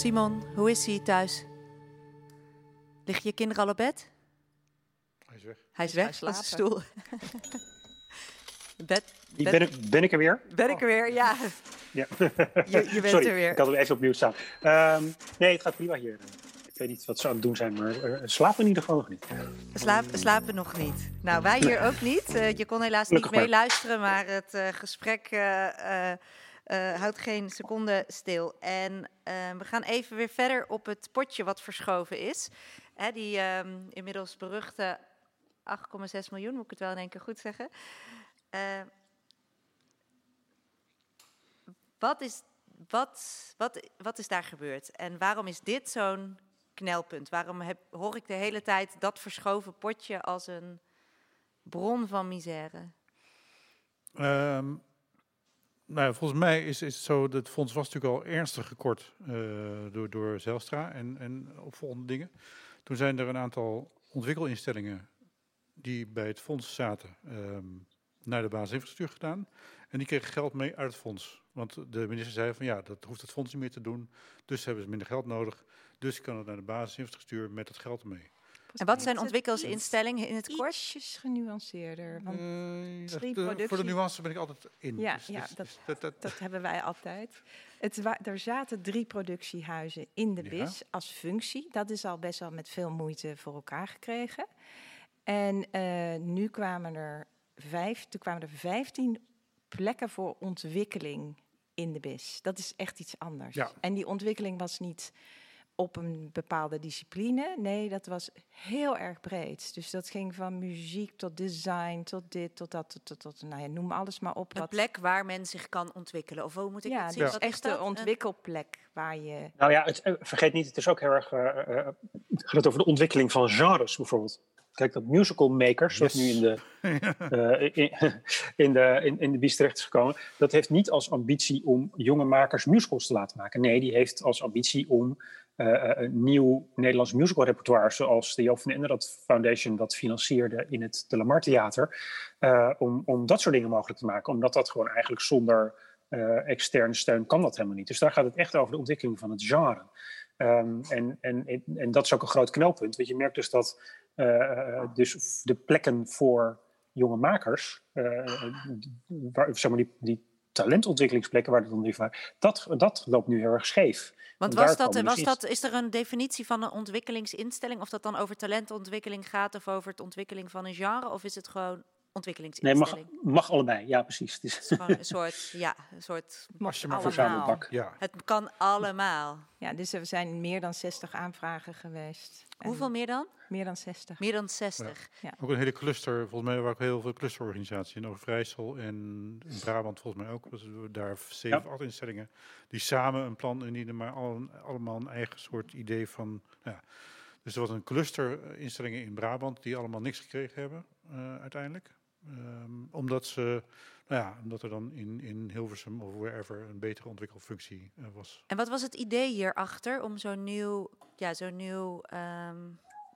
Simon, hoe is hij thuis? Liggen je kinderen al op bed? Hij is weg. Hij is weg van zijn stoel. bed, Die bed- Ben, ik, ben ik er weer? ben ik er weer? Ja. Ja. Je- je bent Sorry, er weer. ik had hem even opnieuw staan. Ehm, nee, het gaat prima hier. Ik weet niet wat ze aan het doen zijn, maar uh, slapen in ieder geval nog niet. Slaap, slapen nog niet. Nou, wij hier ook niet. Eh, je kon helaas Gelukkig niet meeluisteren, maar het eh, gesprek eh, houdt geen seconde stil. En eh, we gaan even weer verder op het potje wat verschoven is. Hè, die ehm, inmiddels beruchte 8,6 miljoen, moet ik het wel in één keer goed zeggen. Eh, wat, is, wat, wat, wat is daar gebeurd? En waarom is dit zo'n knelpunt? Waarom heb, hoor ik de hele tijd dat verschoven potje als een bron van misère? Ehm, nou, volgens mij is, is het zo, dat het fonds was natuurlijk al ernstig gekort eh, door, door Zelstra en, en opvolgende dingen. Toen zijn er een aantal ontwikkelinstellingen die bij het fonds zaten ehm, naar de basisinfrastructuur gedaan. En die kregen geld mee uit het fonds. Want de minister zei van ja, dat hoeft het fonds niet meer te doen. Dus hebben ze minder geld nodig. Dus kan het naar de basisinfrastructuur met het geld ermee. En wat zijn ontwikkelsinstellingen in het kort? Ietsjes genuanceerder. Want Eh, drie de- voor de nuance ben ik altijd in. Ja, Dus- ja, dus- dat- dus dat, dat, Dat hebben wij altijd. Het er zaten drie productiehuizen in de Ja. BIS als functie. Dat is al best wel met veel moeite voor elkaar gekregen. En eh, nu kwamen er vijf, toen kwamen er vijftien plekken voor ontwikkeling in de BIS. Dat is echt iets anders. Ja. En die ontwikkeling was niet op een bepaalde discipline. Nee, dat was heel erg breed. Dus dat ging van muziek tot design, tot dit, tot dat, tot, tot, tot nou ja, noem alles maar op. Een wat- plek waar men zich kan ontwikkelen. Of hoe moet ik ja, het het zien? is Wat echt de Een- ontwikkelplek waar je... Nou ja, het, eh, vergeet niet, het is ook heel erg. eh, eh, eh, het gaat over de ontwikkeling van genres bijvoorbeeld. Kijk, dat musical makers, zoals Yes. nu in de, eh, in, in, de, in, in de bies terecht is gekomen, dat heeft niet als ambitie om jonge makers musicals te laten maken. Nee, die heeft als ambitie om nieuw Nederlands musical repertoire, zoals de Joop van Inderad Foundation dat financierde in het De Lamar Theater, eh, om, om dat soort dingen mogelijk te maken. Omdat dat gewoon eigenlijk zonder eh, externe steun kan dat helemaal niet. Dus daar gaat het echt over de ontwikkeling van het genre. Ehm, en, en, en dat is ook een groot knelpunt. Want je merkt dus dat eh, dus de plekken voor jonge makers, eh, waar, zeg die talentontwikkelingsplekken waar het dan van, dat, dat loopt nu heel erg scheef. Want was dat, was dus dat, is er een definitie van een ontwikkelingsinstelling? Of dat dan over talentontwikkeling gaat of over het ontwikkeling van een genre? Of is het gewoon Nee, ontwikkelingsinstelling? mag, mag allebei, ja precies. Het is gewoon een soort, ja, een soort... Ja, Het kan allemaal. Ja, dus er zijn meer dan 60 aanvragen geweest. Hoeveel meer dan? Meer dan 60. Meer dan 60. ook een hele cluster. Volgens mij waren ook heel veel clusterorganisaties in Overijssel en in Brabant volgens mij ook. Er daar zeven, Ja. acht instellingen die samen een plan indienen, maar al, allemaal een eigen soort idee van. Ja. Dus er was een cluster eh, instellingen in Brabant die allemaal niks gekregen hebben eh, uiteindelijk. Ehm, omdat ze, nou ja, omdat er dan in, in Hilversum of wherever een betere ontwikkelfunctie eh, was. En wat was het idee hierachter om zo'n nieuw, ja, zo'n nieuw ehm,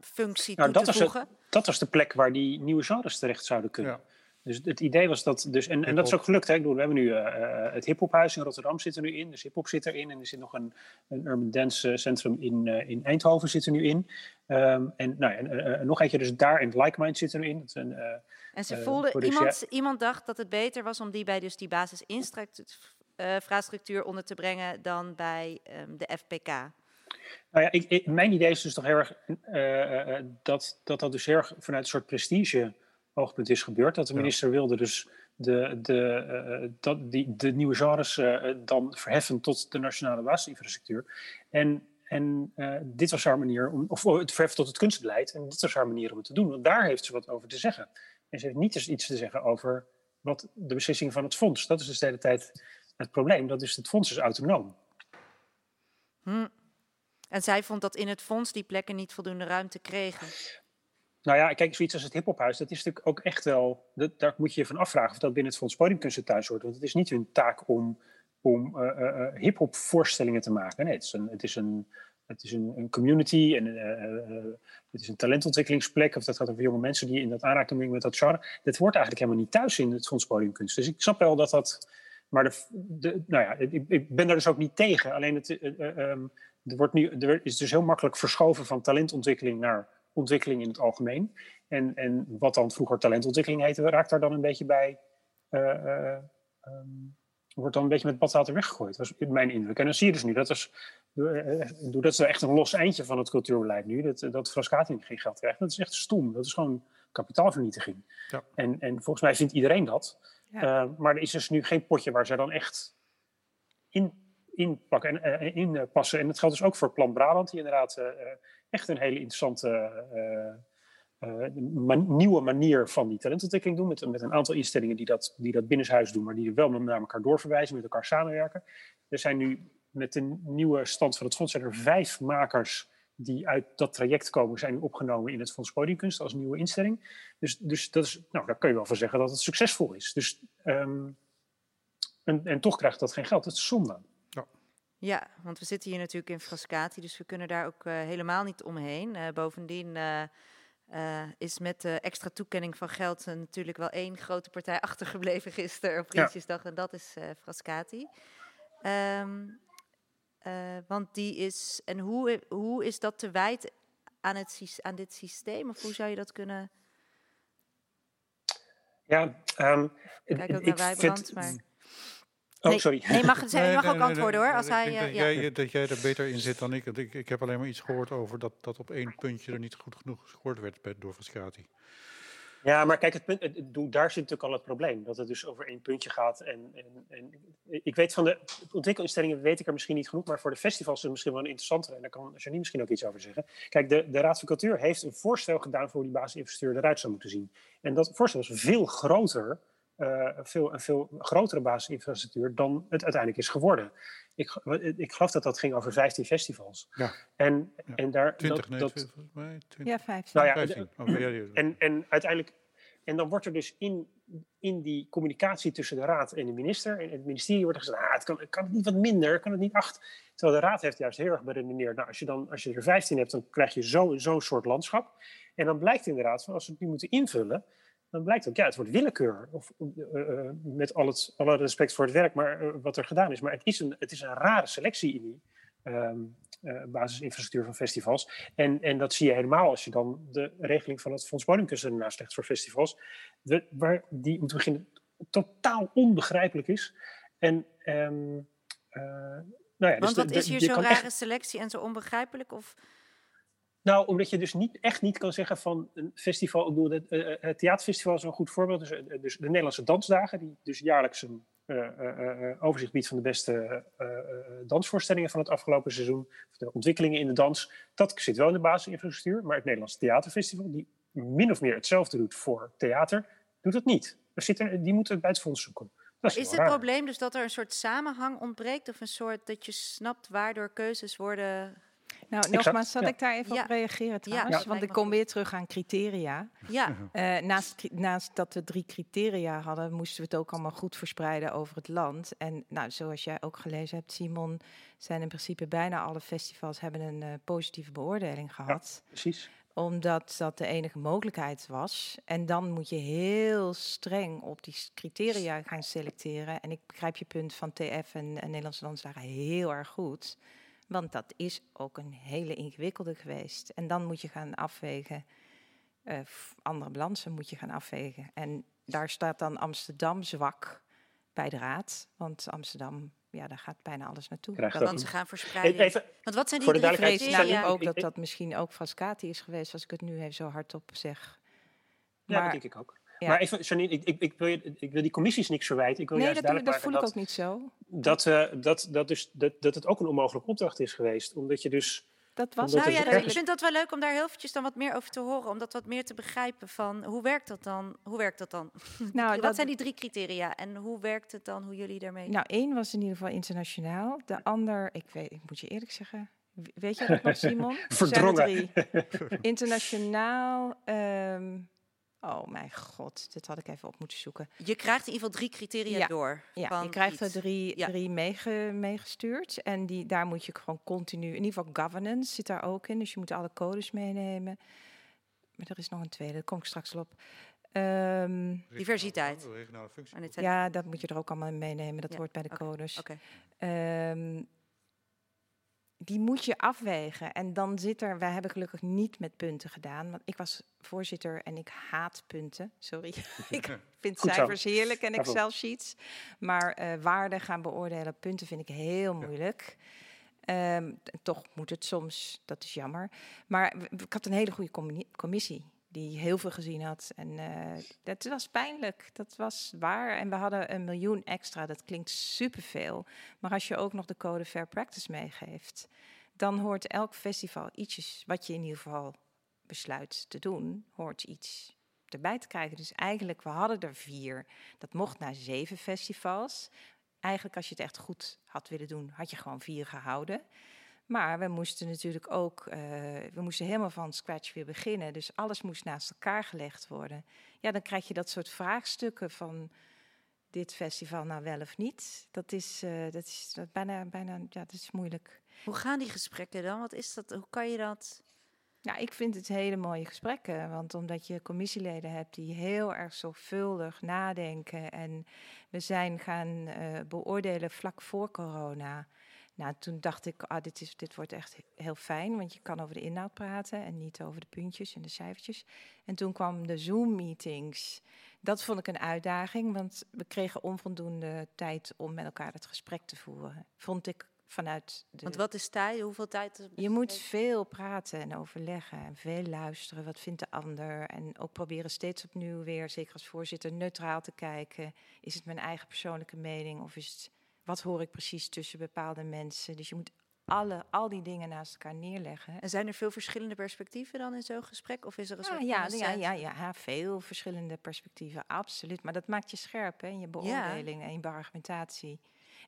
functie Nou, toe dat te was, voegen? het, dat was de plek waar die nieuwe genres terecht zouden kunnen. Ja. Dus het idee was dat. Dus, en, en dat is ook gelukt. Hè? Ik bedoel, we hebben nu eh, eh, het hiphophuis in Rotterdam zit er nu in. Dus hiphop zit erin. En er zit nog een, een urban dance eh, centrum in, eh, in Eindhoven zit er nu in. Ehm, en nou, ja, en, nog eentje, dus daar in Like Mind zit er nu in. Dat is een, eh, En ze voelden, iemand, iemand dacht dat het beter was om die bij dus die basisinfrastructuur onder te brengen dan bij ehm, de FPK. Nou ja, ik, ik- mijn idee is dus toch heel erg eh, eh, dat, dat dat dus heel erg vanuit een soort prestige oogpunt is gebeurd. Dat de Ja. minister wilde dus de, de, eh, dat, die, de nieuwe genres eh, dan verheffen tot de nationale basisinfrastructuur. En, en eh, dit was haar manier om, of oh, het verheffen tot het kunstbeleid. En dit was haar manier om het te doen. Want daar heeft ze wat over te zeggen. En ze heeft niet eens iets te zeggen over wat de beslissing van het fonds. Dat is dus de hele tijd het probleem. Dat is het fonds is autonoom. Hm. En zij vond dat in het fonds die plekken niet voldoende ruimte kregen. Nou ja, kijk, zoiets als het hiphophuis, dat is natuurlijk ook echt wel. Daar moet je je van afvragen of dat binnen het Fonds Podiumkunsten thuis hoort. Want het is niet hun taak om, om uh, uh, hip-hop voorstellingen te maken. Nee, het is een, het is een, het is een, een community en het is een talentontwikkelingsplek. Of dat gaat over jonge mensen die in dat aanraking met dat genre. Dat hoort eigenlijk helemaal niet thuis in het Fonds Podiumkunst. Dus ik snap wel dat dat maar de, nou ja, ik, ik, ben daar dus ook niet tegen. Alleen het, er, wordt nu, er is dus heel makkelijk verschoven van talentontwikkeling naar ontwikkeling in het algemeen. En, en wat dan vroeger talentontwikkeling heette, raakt daar dan een beetje bij. Uh, wordt dan een beetje met badwater weggegooid. Dat is mijn indruk. En dan zie je dus nu, dat is, dat is echt een los eindje van het cultuurbeleid nu, dat, dat Frascati geen geld krijgt. Dat is echt stom. Dat is gewoon kapitaalvernietiging. Ja. En, en volgens mij vindt iedereen dat. Ja. maar er is dus nu geen potje waar zij dan echt in inpakken en uh, inpassen. En dat geldt dus ook voor Plan Brabant, die inderdaad uh, echt een hele interessante man, nieuwe manier van die talentontwikkeling doen. Met, met een aantal instellingen die dat, die dat binnenshuis doen, maar die er wel naar elkaar doorverwijzen, met elkaar samenwerken. Er zijn nu met de nieuwe stand van het fonds zijn er vijf makers die uit dat traject komen, zijn opgenomen in het Fonds Podiumkunst als nieuwe instelling. Dus, dus dat is, nou, daar kun je wel van zeggen dat het succesvol is. Dus, um, en, en toch krijgt dat geen geld. Dat is zonde. Ja, want we zitten hier natuurlijk in Frascati, dus we kunnen daar ook uh, helemaal niet omheen. Uh, bovendien uh, is met de extra toekenning van geld natuurlijk wel één grote partij achtergebleven gisteren op Prinsjesdag, ja. en dat is Frascati. Um, want die is, en hoe, hoe is dat te wijten aan, het, aan dit systeem? Of hoe zou je dat kunnen... Ja, um, Kijk ook naar Wijbrand, maar... Oh, nee, sorry. Nee, mag, nee, mag ook antwoorden hoor. Als hij, ik denk uh, dat, jij, dat jij er beter in zit dan ik. Ik, ik heb alleen maar iets gehoord over dat, dat op één puntje er niet goed genoeg gescoord werd bij, door Frascati. Ja, maar kijk, het punt, het, het, daar zit natuurlijk al het probleem. Dat het dus over één puntje gaat. En, en, en ik weet van de ontwikkelinstellingen weet ik er misschien niet genoeg. Maar voor de festivals is het misschien wel een interessanter. En daar kan Janine misschien ook iets over zeggen. Kijk, de, de Raad van Cultuur heeft een voorstel gedaan voor hoe die basisinfrastructuur eruit zou moeten zien. En dat voorstel is veel groter uh, veel, een veel grotere basisinfrastructuur dan het uiteindelijk is geworden. Ik, ik geloof dat dat ging over 15 festivals. Ja. En, ja. en daar. 20, dat, nee, dat, 20, mij, 20. Ja, 15. Nou ja, 15. Oh, ja, ja. En, en uiteindelijk. En dan wordt er dus in, in die communicatie tussen de raad en de minister en het ministerie wordt er gezegd, ah, het kan, kan het niet wat minder, kan het niet acht. Terwijl de raad heeft juist heel erg beredeneerd, nou, als je, dan, als je er 15 hebt, dan krijg je zo'n zo soort landschap. En dan blijkt inderdaad, van als we het nu moeten invullen, dan blijkt ook, ja, het wordt willekeur. Of, uh, uh, met al het, alle respect voor het werk, maar uh, wat er gedaan is. Maar het is een, het is een rare selectie in die um, basisinfrastructuur van festivals. En, en dat zie je helemaal als je dan de regeling van het Fonds Bodemkunst ernaast legt voor festivals. De, waar die om te beginnen totaal onbegrijpelijk is. En, um, nou ja, Want dus wat de, is hier zo'n rare echt... selectie en zo onbegrijpelijk? Of... Nou, omdat je dus niet, echt niet kan zeggen van een festival. Ik bedoel, het, uh, het theaterfestival is een goed voorbeeld. Dus, uh, dus de Nederlandse Dansdagen, die dus jaarlijks een uh, overzicht biedt van de beste dansvoorstellingen van het afgelopen seizoen. De ontwikkelingen in de dans. Dat zit wel in de basisinfrastructuur. Maar het Nederlandse Theaterfestival, die min of meer hetzelfde doet voor theater, doet het niet. Er zit er, die moeten het bij het fonds zoeken. is, is het raar. probleem dus dat er een soort samenhang ontbreekt? Of een soort dat je snapt waardoor keuzes worden nou, nogmaals, zal ja. ik daar even ja. op reageren trouwens? Ja, want ik kom weer terug aan criteria. Ja. Uh, naast, naast dat we drie criteria hadden, moesten we het ook allemaal goed verspreiden over het land. En nou, zoals jij ook gelezen hebt, Simon, zijn in principe bijna alle festivals hebben een uh, positieve beoordeling gehad. precies omdat dat de enige mogelijkheid was. En dan moet je heel streng op die criteria gaan selecteren. En ik begrijp je punt van TF en, en Nederlandse Dansdagen heel erg goed. Want dat is ook een hele ingewikkelde geweest. En dan moet je gaan afwegen, uh, andere balansen moet je gaan afwegen. En daar staat dan Amsterdam zwak bij de raad. Want Amsterdam, ja, daar gaat bijna alles naartoe. Dat want ze gaan verspreiden. Even, want wat zijn die drie criteria? Ja. ook dat dat misschien ook Frascati is geweest, als ik het nu even zo hardop zeg. Ja, dat denk ik ook. Ja. Maar even, Janine, ik, ik, ik, wil je, ik wil die commissies niks verwijten. Ik wil nee, juist dat, duidelijk dat voel ik ook niet zo. Dat, uh, dat, dat, dus, dat, dat het ook een onmogelijke opdracht is geweest. Omdat je dus... Dat was nou ja, ik vind dat wel leuk om daar heel eventjes dan wat meer over te horen. Om dat wat meer te begrijpen van hoe werkt dat dan? Hoe werkt dat dan? Nou, wat dat, zijn die drie criteria en hoe werkt het dan, hoe jullie daarmee... Nou, één was in ieder geval internationaal. De ander, ik weet, ik moet je eerlijk zeggen... Weet je dat nog, Simon? Verdrongen. Internationaal... Um, Oh mijn god, dit had ik even op moeten zoeken. Je krijgt in ieder geval drie criteria ja. door. Ja, je krijgt er drie, ja. drie meege, meegestuurd. En die, daar moet je gewoon continu, in ieder geval governance zit daar ook in. Dus je moet alle codes meenemen. Maar er is nog een tweede, daar kom ik straks op. Ehm, Diversiteit. Zijn- ja, dat moet je er ook allemaal in meenemen. Dat Ja, hoort bij de codes. Oké. Ehm, die moet je afwegen. En dan zit er, wij hebben gelukkig niet met punten gedaan. Want ik was voorzitter en ik haat punten. Sorry. ik vind Goed zo. cijfers heerlijk en Bravo. Excel-sheets. Maar eh waarde gaan beoordelen, punten vind ik heel moeilijk. Ehm, toch moet het soms, dat is jammer. Maar ik had een hele goede commi- commissie die heel veel gezien had. En eh, dat was pijnlijk, dat was waar. En we hadden een miljoen extra, dat klinkt superveel. Maar als je ook nog de code Fair Practice meegeeft, dan hoort elk festival ietsjes wat je in ieder geval besluit te doen, hoort iets erbij te krijgen. Dus eigenlijk, we hadden er vier. Dat mocht naar zeven festivals. Eigenlijk, als je het echt goed had willen doen, had je gewoon vier gehouden. Maar we moesten natuurlijk ook, eh, we moesten helemaal van scratch weer beginnen. Dus alles moest naast elkaar gelegd worden. Ja, dan krijg je dat soort vraagstukken van dit festival nou wel of niet. Dat is, eh, dat is dat bijna, bijna, ja, dat is moeilijk. Hoe gaan die gesprekken dan? Wat is dat? Hoe kan je dat? Ja, ik vind het hele mooie gesprekken. Want omdat je commissieleden hebt die heel erg zorgvuldig nadenken. En we zijn gaan eh, beoordelen vlak voor corona. Nou, toen dacht ik, ah, dit, is, dit wordt echt heel fijn. Want je kan over de inhoud praten en niet over de puntjes en de cijfertjes. En toen kwam de Zoom-meetings. Dat vond ik een uitdaging, want we kregen onvoldoende tijd om met elkaar het gesprek te voeren. Vond ik vanuit de Want wat is tijd? Hoeveel tijd? je moet veel praten en overleggen en veel luisteren. Wat vindt de ander? En ook proberen steeds opnieuw weer, zeker als voorzitter, neutraal te kijken. Is het mijn eigen persoonlijke mening of is het wat hoor ik precies tussen bepaalde mensen? Dus je moet alle, al die dingen naast elkaar neerleggen. En zijn er veel verschillende perspectieven dan in zo'n gesprek? Of is er een Ja, soort ja, ja, ja, ja, veel verschillende perspectieven, absoluut. Maar dat maakt je scherp hè, in je beoordeling en in je argumentatie.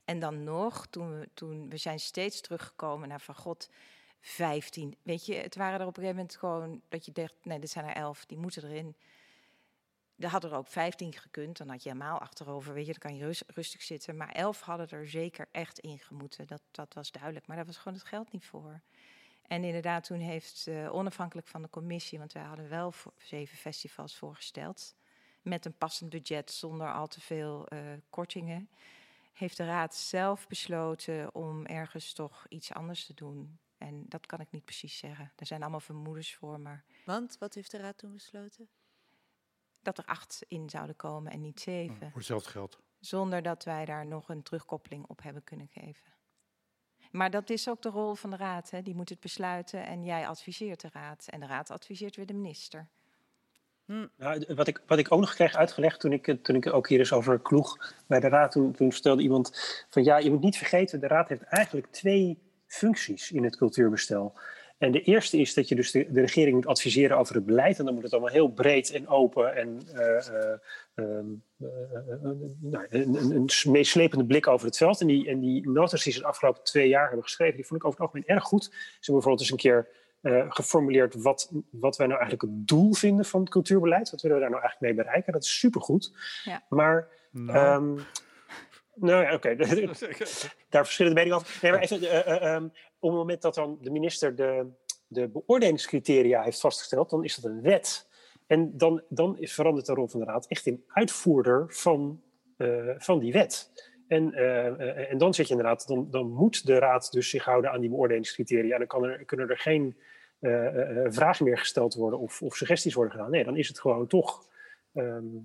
En dan nog, toen we, toen we zijn steeds teruggekomen naar van God, 15. Weet je, het waren er op een gegeven moment gewoon dat je dacht, nee, dit zijn er 11, die moeten erin. Er hadden er ook 15 gekund, dan had je helemaal achterover, weet je, dan kan je rus- rustig zitten. Maar 11 hadden er zeker echt in gemoeten, dat, dat was duidelijk. Maar daar was gewoon het geld niet voor. En inderdaad, toen heeft eh, onafhankelijk van de commissie, want wij hadden wel zeven festivals voorgesteld, met een passend budget zonder al te veel eh, kortingen, heeft de raad zelf besloten om ergens toch iets anders te doen. En dat kan ik niet precies zeggen. Er zijn allemaal vermoedens voor, maar Want, wat heeft de raad toen besloten? Dat er acht in zouden komen en niet zeven. Voor hetzelfde geld. Zonder dat wij daar nog een terugkoppeling op hebben kunnen geven. Maar dat is ook de rol van de raad. Hè. Die moet het besluiten en jij adviseert de raad. En de raad adviseert weer de minister. Nou, d- wat, ik, wat ik ook nog kreeg uitgelegd toen ik, het- toen ik ook hier eens over kloeg bij de raad, toen, toen stelde iemand van ja, je moet niet vergeten, de raad heeft eigenlijk twee functies in het cultuurbestel. En de eerste is dat je dus de, de regering moet adviseren over het beleid. En dan moet het allemaal heel breed en open en eh, eh, ehm, eh, nou, een, een, een meeslepende blik over het veld. En die, en die notas die ze de afgelopen twee jaar hebben geschreven, die vond ik over het algemeen erg goed. Ze hebben bijvoorbeeld eens een keer eh, geformuleerd wat, wat wij nou eigenlijk het doel vinden van het cultuurbeleid. Wat willen we daar nou eigenlijk mee bereiken? Dat is supergoed. Ja. Maar, Nou, ehm, nou ja, oké, daar verschillen de meningen over. Nee, maar even, eh, eh, ehm, op het moment dat dan de minister de, de beoordelingscriteria heeft vastgesteld, dan is dat een wet. En dan, dan is, verandert de rol van de raad echt in uitvoerder van, eh, van die wet. En, en dan zit je inderdaad, dan, dan moet de raad dus zich houden aan die beoordelingscriteria. En dan kan er, kunnen er geen vragen meer gesteld worden of, of suggesties worden gedaan. Nee, dan is het gewoon toch. ehm, eh, eh,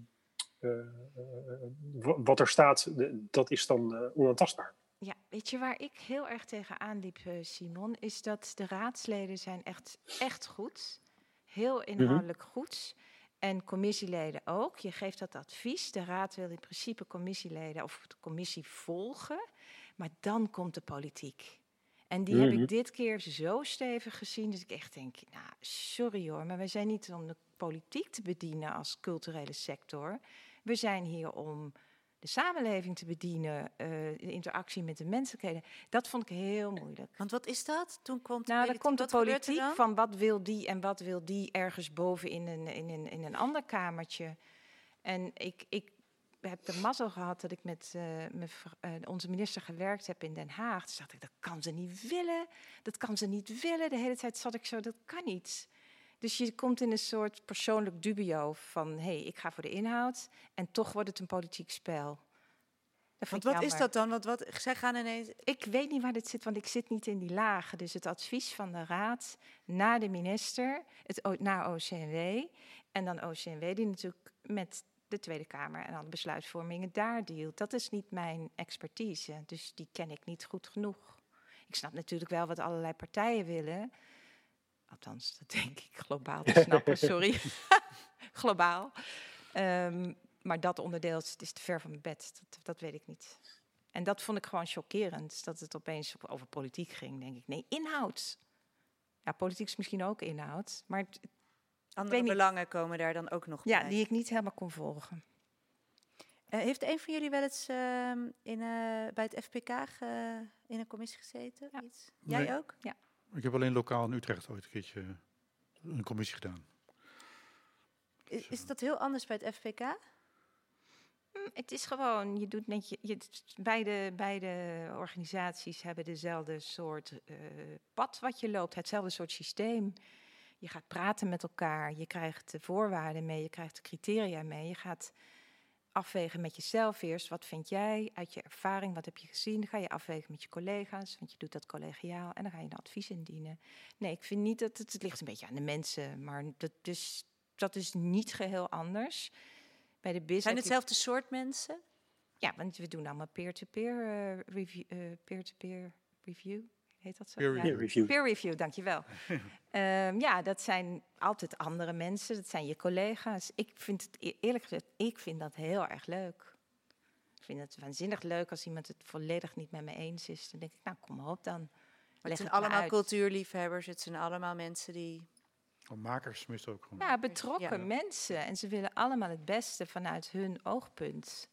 wat er staat, dat is dan eh, onaantastbaar. Ja, weet je waar ik heel erg tegenaan liep, eh, Simon? Is dat de raadsleden zijn echt, echt goed. Heel inhoudelijk goed. En commissieleden ook. Je geeft dat advies. De raad wil in principe commissieleden of de commissie volgen. Maar dan komt de politiek. En die heb Mhm. ik dit keer zo stevig gezien. Dat ik echt denk, nou, sorry hoor, maar wij zijn niet om de politiek te bedienen als culturele sector. We zijn hier om de samenleving te bedienen, eh, de interactie met de menselijkheden. Dat vond ik heel moeilijk. Want wat is dat? Toen de Nou, politiek. komt de politiek van wat wil die en wat wil die ergens boven in een, in een, in een ander kamertje. En ik, ik heb de mazzel gehad dat ik met eh, eh, onze minister gewerkt heb in Den Haag. Dus dacht ik, dat kan ze niet willen. Dat kan ze niet willen. De hele tijd zat ik zo, dat kan niet. Dus je komt in een soort persoonlijk dubio van... hé, hey, ik ga voor de inhoud en toch wordt het een politiek spel. Want wat is dat dan? Want wat, zij gaan ineens... Ik weet niet waar dit zit, want ik zit niet in die lagen. Dus het advies van de raad naar de minister, het, O- naar OCNW... en dan OCNW die natuurlijk met de Tweede Kamer en alle besluitvormingen daar dealt. Dat is niet mijn expertise, dus die ken ik niet goed genoeg. Ik snap natuurlijk wel wat allerlei partijen willen. Althans, dat denk ik globaal te snappen, sorry. globaal. Ehm, maar dat onderdeel is, is te ver van mijn bed, dat, dat weet ik niet. En dat vond ik gewoon chockerend, dat het opeens over politiek ging. denk ik, nee, inhoud. Ja, politiek is misschien ook inhoud, maar het- Andere belangen komen daar dan ook nog ja, bij. die ik niet helemaal kon volgen. Eh, heeft een van jullie wel eens ehm, in, eh, bij het FPK ge- in een commissie gezeten? Ja. Iets? Jij Nee. ook? Ik heb alleen lokaal in Utrecht ooit een keertje een commissie gedaan. I- Is dat heel anders bij het FPK? Hm, Het is gewoon, je doet net je, je beide, beide organisaties hebben dezelfde soort eh, pad wat je loopt, hetzelfde soort systeem. Je gaat praten met elkaar, je krijgt de voorwaarden mee, je krijgt de criteria mee. Je gaat afwegen met jezelf eerst, wat vind jij uit je ervaring, wat heb je gezien. Dan ga je afwegen met je collega's, want je doet dat collegiaal en dan ga je een advies indienen. Nee, ik vind niet dat het, het ligt een beetje aan de mensen, maar dat is, dat is niet geheel anders. Bij de BIS Zijn hetzelfde soort mensen? ja, want we doen allemaal peer-to-peer eh, review, eh, peer-to-peer review. Heet dat zo? Peer Ja. Peer review. Peer review, dankjewel. Ehm ja, dat zijn altijd andere mensen. Dat zijn je collega's. Ik vind het e- eerlijk gezegd, ik vind dat heel erg leuk. Ik vind het waanzinnig leuk als iemand het volledig niet met me eens is. Dan denk ik, nou kom maar op dan. Het zijn het allemaal uit. cultuurliefhebbers. Het zijn allemaal mensen die... Oh, makers meestal ook gewoon. Ja, betrokken Ja. mensen. En ze willen allemaal het beste vanuit hun oogpunt.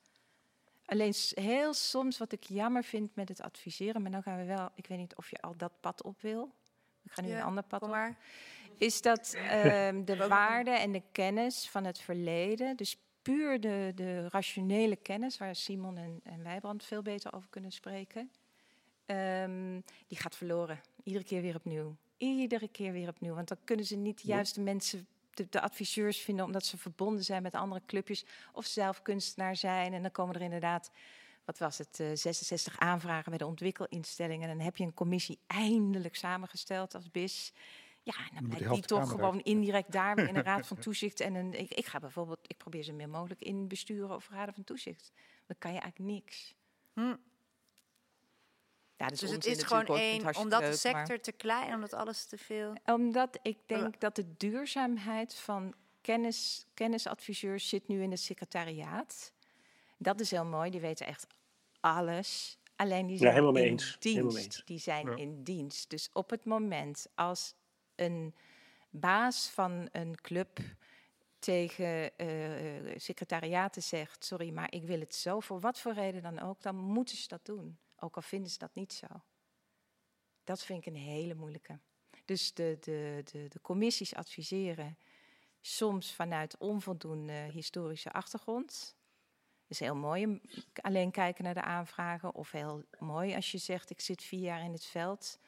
Alleen heel soms wat ik jammer vind met het adviseren, maar dan gaan we wel, ik weet niet of je al dat pad op wil. Ik ga nu Ja, een ander pad Kom op. maar. Is dat ehm, de waarde en de kennis van het verleden, dus puur de, de rationele kennis, waar Simon en, en Wijbrand veel beter over kunnen spreken, ehm, die gaat verloren. Iedere keer weer opnieuw. Iedere keer weer opnieuw. Want dan kunnen ze niet de juiste mensen, de, de adviseurs vinden, omdat ze verbonden zijn met andere clubjes of zelf kunstenaar zijn. En dan komen er inderdaad, wat was het, eh, 66 aanvragen bij de ontwikkelinstellingen. En dan heb je een commissie eindelijk samengesteld als BIS. Ja, en dan blijkt die toch gewoon uit. indirect daar in een raad van toezicht. En een, ik, ik ga bijvoorbeeld, ik probeer ze meer mogelijk in besturen of raden van toezicht. Dan kan je eigenlijk niks. Hm. Ja, dat is Dus het is gewoon één, omdat de maar- sector te klein, omdat alles te veel... omdat ik denk dat de duurzaamheid van kennis, kennisadviseurs zit nu in het secretariaat. Dat is heel mooi, die weten echt alles. Alleen die Ja, zijn helemaal mee in eens. dienst. Helemaal mee eens. Die zijn Ja. in dienst. Dus op het moment als een baas van een club tegen eh secretariaten zegt: Sorry, maar ik wil het zo, voor wat voor reden dan ook, dan moeten ze dat doen. Ook al vinden ze dat niet zo. Dat vind ik een hele moeilijke. Dus de, de, de, de commissies adviseren soms vanuit onvoldoende historische achtergrond. is heel mooi om alleen kijken naar de aanvragen. Of heel mooi als je zegt, ik zit vier jaar in het veld.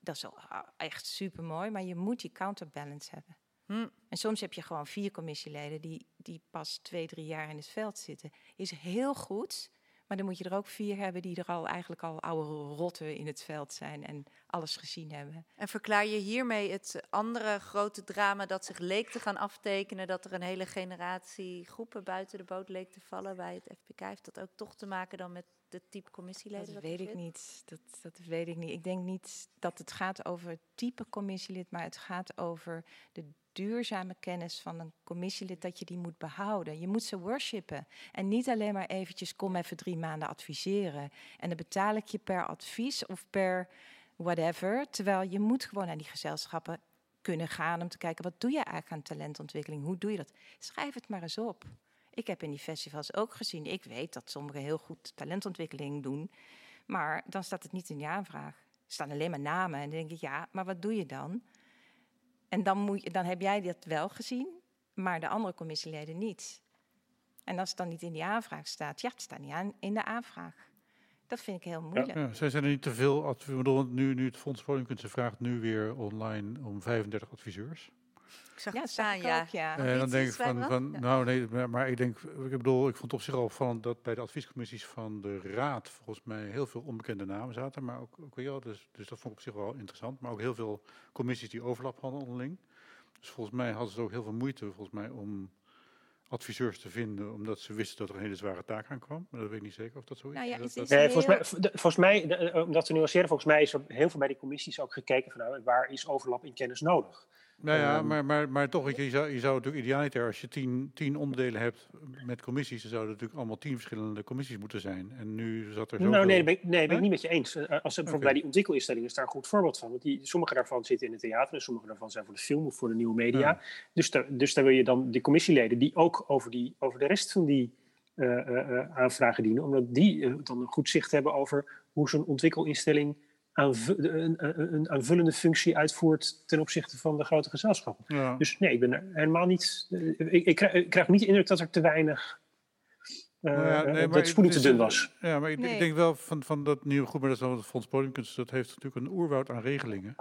Dat is ah, echt super mooi, maar je moet die counterbalance hebben. Hm. En soms heb je gewoon vier commissieleden die, die pas twee, drie jaar in het veld zitten. Is heel goed, maar dan moet je er ook vier hebben die er al eigenlijk al oude rotten in het veld zijn en alles gezien hebben. En verklaar je hiermee het andere grote drama dat zich leek te gaan aftekenen, dat er een hele generatie groepen buiten de boot leek te vallen bij het FPK? Heeft dat ook toch te maken dan met het type commissieleden? Dat weet ik niet. Dat, dat weet ik niet. Ik denk niet dat het gaat over het type commissielid, maar het gaat over de duurzame kennis van een commissielid dat je die moet behouden. Je moet ze worshipen. En niet alleen maar eventjes kom even drie maanden adviseren. En dan betaal ik je per advies of per whatever. Terwijl je moet gewoon naar die gezelschappen kunnen gaan om te kijken wat doe je eigenlijk aan talentontwikkeling? Hoe doe je dat? Schrijf het maar eens op. Ik heb in die festivals ook gezien. Ik weet dat sommigen heel goed talentontwikkeling doen. Maar dan staat het niet in je aanvraag. Er staan alleen maar namen. En dan denk ik, ja, maar wat doe je dan? En dan, moet je, dan heb jij dat wel gezien, maar de andere commissieleden niet. En als het dan niet in die aanvraag staat, ja, het staat niet aan in de aanvraag. Dat vind ik heel moeilijk. Ja, zijn er niet te veel adv- ik bedoel, nu, nu het Fonds Woningkunsten vraagt nu weer online om 35 adviseurs. Ik zag Ja, het staan, ik ja. ook, ja. En dan denk ik van, van Ja. nou nee, maar, ik denk, ik bedoel, ik vond het op zich al opvallend dat bij de adviescommissies van de raad volgens mij heel veel onbekende namen zaten, maar ook, ook dus, dus dat vond ik op zich wel interessant, maar ook heel veel commissies die overlap hadden onderling. Dus volgens mij hadden ze ook heel veel moeite volgens mij om adviseurs te vinden, omdat ze wisten dat er een hele zware taak aankwam. Maar dat weet ik niet zeker of dat zo is. Nou ja, is- Nee, volgens mij, de- volgens mij de- eh, om dat te nuanceren, volgens mij is er heel veel bij die commissies ook gekeken van nou, waar is overlap in kennis nodig. Nou ja, Ehm, maar, maar, maar toch, je, zou, je zou natuurlijk idealiter, als je tien, tien onderdelen hebt met commissies, dan zouden natuurlijk allemaal tien verschillende commissies moeten zijn. En nu zat er zo. Nou, nee, dat ben ik, nee, ben ik niet met je eens. Eh, Als ze bijvoorbeeld bij die ontwikkelinstellingen is daar een goed voorbeeld van. Want die, sommige daarvan zitten in het theater en sommige daarvan zijn voor de film of voor de nieuwe media. Ja. Dus, daar, dus daar wil je dan die commissieleden die ook over, die, over de rest van die eh, aanvragen dienen, omdat die dan een goed zicht hebben over hoe zo'n ontwikkelinstelling een, een, een aanvullende functie uitvoert ten opzichte van de grote gezelschappen. Ja. Dus nee, ik ben er helemaal niet. eh, ik, ik, krijg, ik krijg niet de indruk dat er te weinig. ja, nee, maar dat spoeling te het is- dun was. Ja, maar ik, Nee. denk wel van, van dat nieuwe groep, maar dat is dan het Fonds Podiumkunst, dat heeft natuurlijk een oerwoud aan regelingen.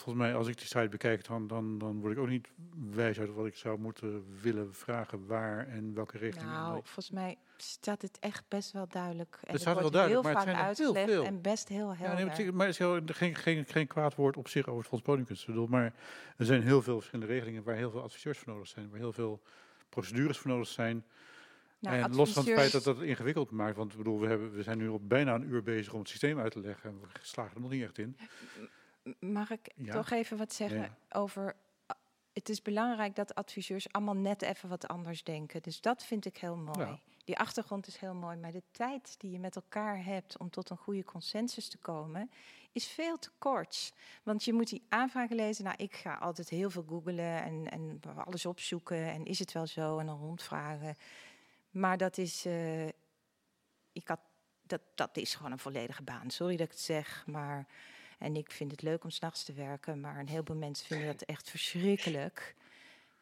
Volgens mij, als ik die site bekijk, dan, dan, dan word ik ook niet wijs uit wat ik zou moeten willen vragen waar en welke regelingen. Nou, volgens mij staat het echt best wel duidelijk. En Het staat wel duidelijk, heel maar het vaak uitgelegd veel. en best heel Ja, helder. nee, maar het is- heel- geen, geen, geen kwaad woord op zich over het Fonds Podiumkunst. Ik bedoel, maar er zijn heel veel verschillende regelingen waar heel veel adviseurs voor nodig zijn, waar heel veel procedures voor nodig zijn. Nou, en los van het feit dat dat het ingewikkeld maakt, want bedoel, we, hebben, we zijn nu al bijna een uur bezig om het systeem uit te leggen en we slagen er nog niet echt in. Mag ik Ja. toch even wat zeggen Ja. over... Het is belangrijk dat adviseurs allemaal net even wat anders denken. Dus dat vind ik heel mooi. Ja. Die achtergrond is heel mooi. Maar de tijd die je met elkaar hebt om tot een goede consensus te komen... is veel te kort. Want je moet die aanvragen lezen. Nou, ik ga altijd heel veel googlen en, en alles opzoeken. En is het wel zo? En dan rondvragen. Maar dat is... eh, ik had, dat, dat is gewoon een volledige baan. Sorry dat ik het zeg, maar... En ik vind het leuk om s'nachts te werken, maar een heleboel mensen vinden dat echt verschrikkelijk.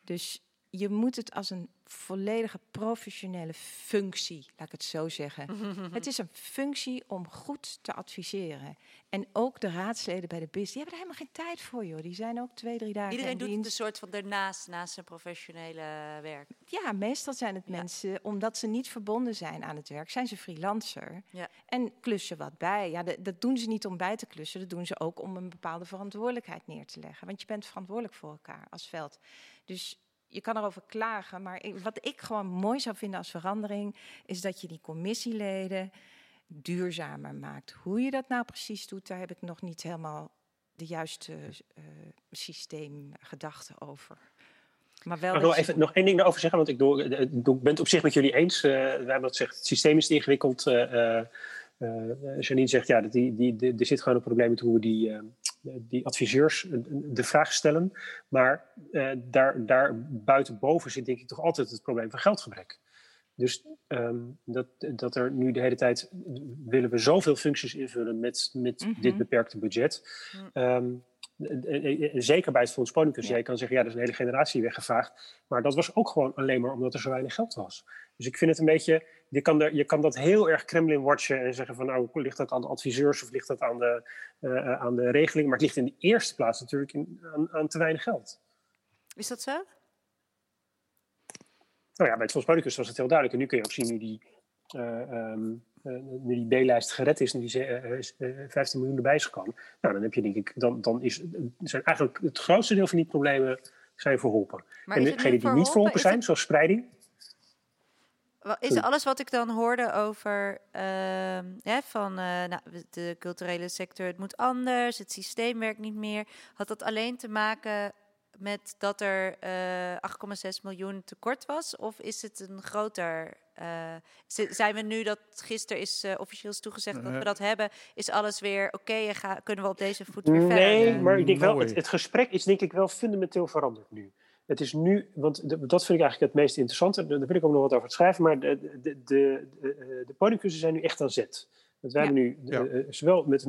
Dus je moet het als een volledige professionele functie, laat ik het zo zeggen. Het is een functie om goed te adviseren. En ook de raadsleden bij de BIS, die hebben er helemaal geen tijd voor, joh. Die zijn ook twee, drie dagen Iedereen doet het een soort van daarnaast, naast zijn professionele werk. Ja, meestal zijn het Ja. mensen, omdat ze niet verbonden zijn aan het werk, zijn ze freelancer. Ja. En klussen wat bij. Ja, dat doen ze niet om bij te klussen, dat doen ze ook om een bepaalde verantwoordelijkheid neer te leggen. Want je bent verantwoordelijk voor elkaar als veld. Dus je kan erover klagen, maar wat ik gewoon mooi zou vinden als verandering, is dat je die commissieleden duurzamer maakt. Hoe je dat nou precies doet, daar heb ik nog niet helemaal de juiste eh systeemgedachten over. Maar wel Ik wil even nog één ding daarover zeggen, want ik, doe, eh, ik doe- ben het op zich met jullie eens. Eh, we hebben dat gezegd, het systeem is te ingewikkeld. eh eh, eh, Janine zegt, ja, dat die, die, er zit gewoon een probleem met hoe we die, eh, die adviseurs eh, de vraag stellen. Maar eh, daar, daar buitenboven zit denk ik toch altijd het probleem van geldgebrek. Dus ehm, dat, dat er nu de hele tijd willen we zoveel functies invullen met, met Mhm. dit beperkte budget. Eh, zeker bij het Fonds Podiumkunst. Ja. Jij kan zeggen, ja, er is een hele generatie weggevaagd. Maar dat was ook gewoon alleen maar omdat er zo weinig geld was. Dus ik vind het een beetje, je kan, er, je kan dat heel erg Kremlin-watchen en zeggen van nou, ligt dat aan de adviseurs of ligt dat aan de, aan de regeling? Maar het ligt in de eerste plaats natuurlijk in, aan, aan te weinig geld. Is dat zo? Nou ja, bij het Podiumkunst was het heel duidelijk. En nu kun je ook zien nu die, eh, ehm, eh, nu die B-lijst gered is, nu die ze- eh, is, 15 miljoen erbij is gekomen. Nou, dan heb je denk ik, dan, dan is, zijn eigenlijk het grootste deel van die problemen zijn verholpen. Maar en degenen die niet verholpen zijn, het- zoals spreiding, Is alles wat ik dan hoorde over ehm, hè, van nou, de culturele sector, het moet anders, het systeem werkt niet meer. Had dat alleen te maken met dat er eh 8,6 miljoen tekort was? Of is het een groter. eh, zi- zijn we nu dat gisteren is eh, officieel is toegezegd dat we dat hebben, is alles weer oké en ga, kunnen we op deze voet weer verder? Nee, maar ik denk wel, het, het gesprek is denk ik wel fundamenteel veranderd nu. Het is nu, want de- dat vind ik eigenlijk het meest interessante. Daar wil ik ook nog wat over schrijven. Maar de, de, de, de, podiumcursussen zijn nu echt aan zet. Want wij Ja. hebben nu, Ja. zowel met,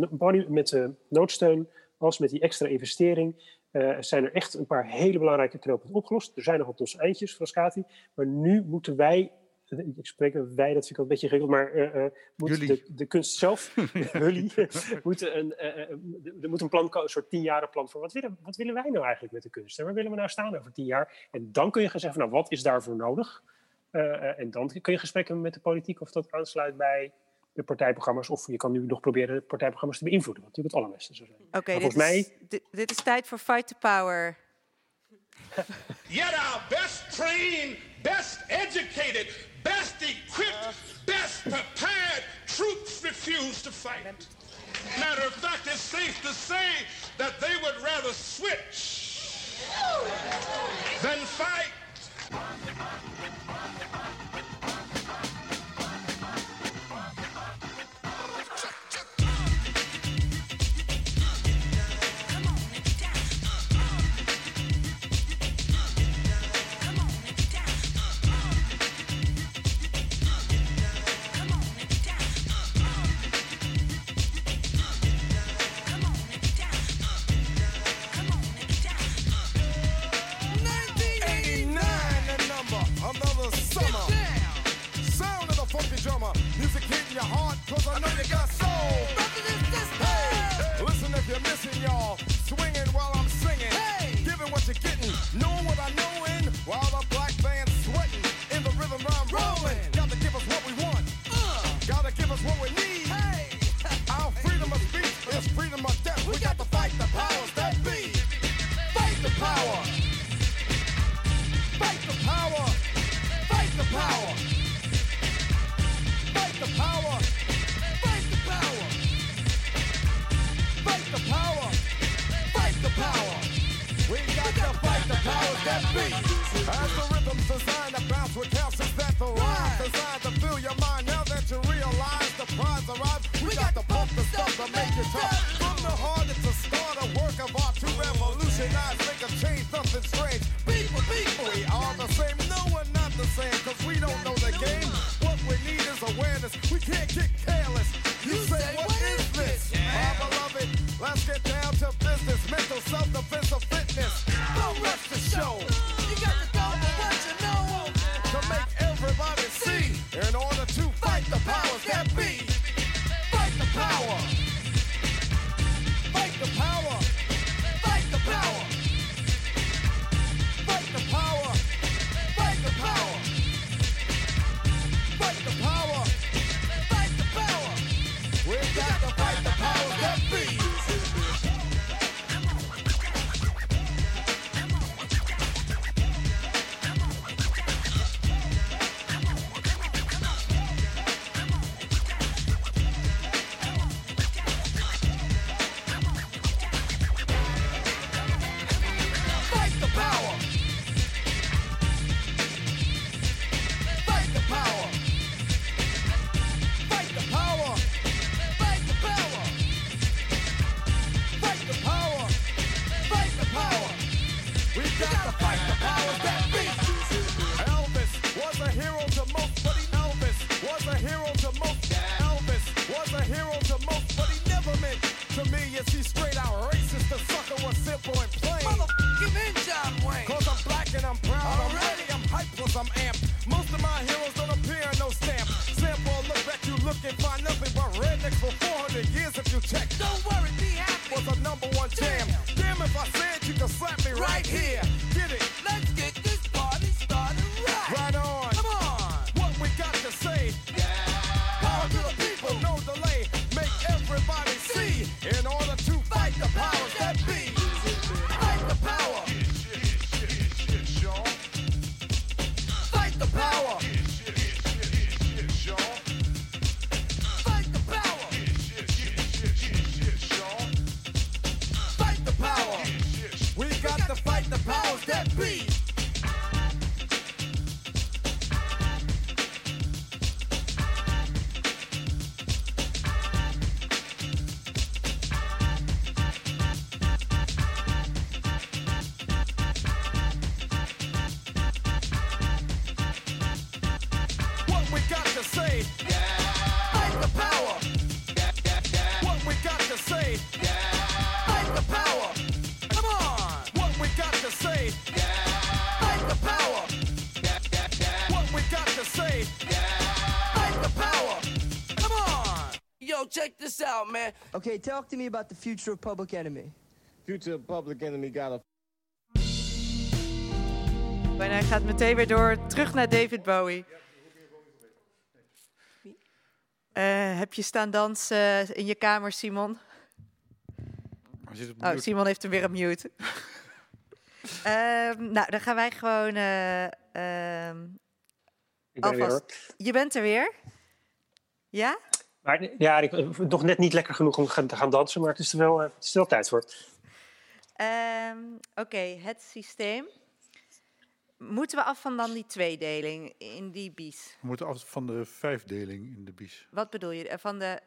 met de noodsteun als met die extra investering, eh, zijn er echt een paar hele belangrijke knopen opgelost. Er zijn nog wat losse eindjes, Frascati. Maar nu moeten wij ik spreek wij, dat vind ik wel een beetje ingewikkeld, maar uh, moet de, de, kunst zelf, jullie, moet een, er moet een plan komen, een soort tienjaren voor wat willen, wat willen wij nou eigenlijk met de kunst? En waar willen we nou staan over tien jaar? En dan kun je gaan zeggen, nou, wat is daarvoor nodig? en dan kun je gesprekken met de politiek of dat aansluit bij de partijprogramma's. Of je kan nu nog proberen de partijprogramma's te beïnvloeden. Wat natuurlijk het allerbeste zou zijn. Oké, dit, mij... dit, is tijd voor Fight the Power. Yet our best trained, best educated, best equipped, best prepared troops refuse to fight. Matter of fact, it's safe to say that they would rather switch than fight. Okay, talk to me about the future of Public Enemy. Future Public Enemy got a En hij gaat meteen weer door terug naar David Bowie. Eh, heb je staan dansen in je kamer, Simon? Hij zit op Oh. Simon heeft hem weer op mute. Ehm, nou, dan gaan wij gewoon. eh, ehm, Ik ben er weer, alvast. Je bent er weer? Ja? Maar ja, ik, nog net niet lekker genoeg om te gaan dansen, maar het is er wel, eh, het is er wel tijd voor. Ehm, Oké, het systeem. Moeten we af van dan die tweedeling in die bies? We moeten af van de vijfdeling in de BIS. Wat bedoel je? Eh, Van de,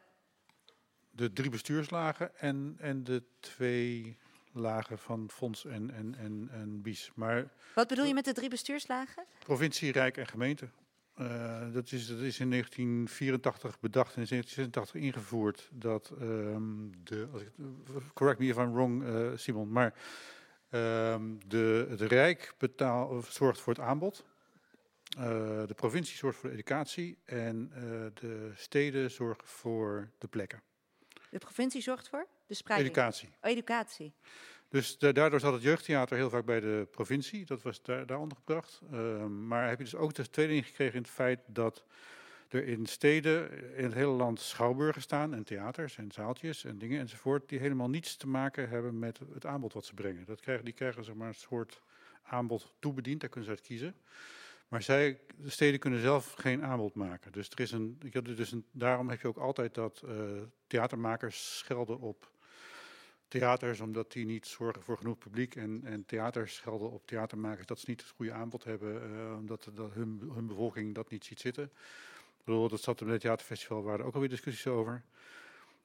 De drie bestuurslagen en, en de twee lagen van fonds en, en, en, en BIS. Maar wat bedoel je met de drie bestuurslagen? provincie, rijk en gemeente. Eh, dat, is, dat is in 1984 bedacht en in 1986 ingevoerd. Dat de, als ik, correct me if I'm wrong, eh, Simon, maar ehm, de, het Rijk betaal, of zorgt voor het aanbod. Eh, de provincie zorgt voor de educatie en eh, de steden zorgen voor de plekken. De provincie zorgt voor? De spreiding? Educatie. Oh, educatie. Dus da- daardoor zat het jeugdtheater heel vaak bij de provincie. Dat was daar, daar ondergebracht. Ehm, maar heb je dus ook de tweedeling gekregen in het feit dat er in steden in het hele land schouwburgen staan en theaters en zaaltjes en dingen enzovoort die helemaal niets te maken hebben met het aanbod wat ze brengen. Dat krijgen, die krijgen zeg maar een soort aanbod toebediend, daar kunnen ze uit kiezen. Maar zij, de steden kunnen zelf geen aanbod maken. Dus, er is een, dus daarom heb je ook altijd dat eh, theatermakers schelden op theaters, omdat die niet zorgen voor genoeg publiek. En, en theaters schelden op theatermakers dat ze niet het goede aanbod hebben, eh, omdat dat hun, hun bevolking dat niet ziet zitten. Ik dat zat op het theaterfestival, waren er ook alweer discussies over.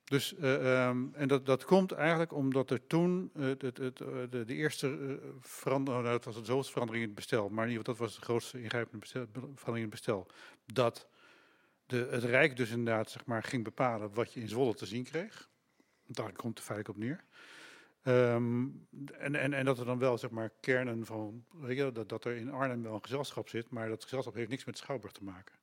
Dus, eh, ehm, en dat, dat komt eigenlijk omdat er toen het, het, het, eh, de, de eerste verandering, nou, dat was de zoveelste verandering in het bestel, maar in ieder geval dat was de grootste ingrijpende verandering in het bestel, dat de, het Rijk dus inderdaad zeg maar, ging bepalen wat je in Zwolle te zien kreeg. Daar komt het feitelijk op neer. Ehm, en, en, en dat er dan wel zeg maar kernen van, weet je, dat, dat er in Arnhem wel een gezelschap zit, maar dat gezelschap heeft niks met Schouwburg te maken.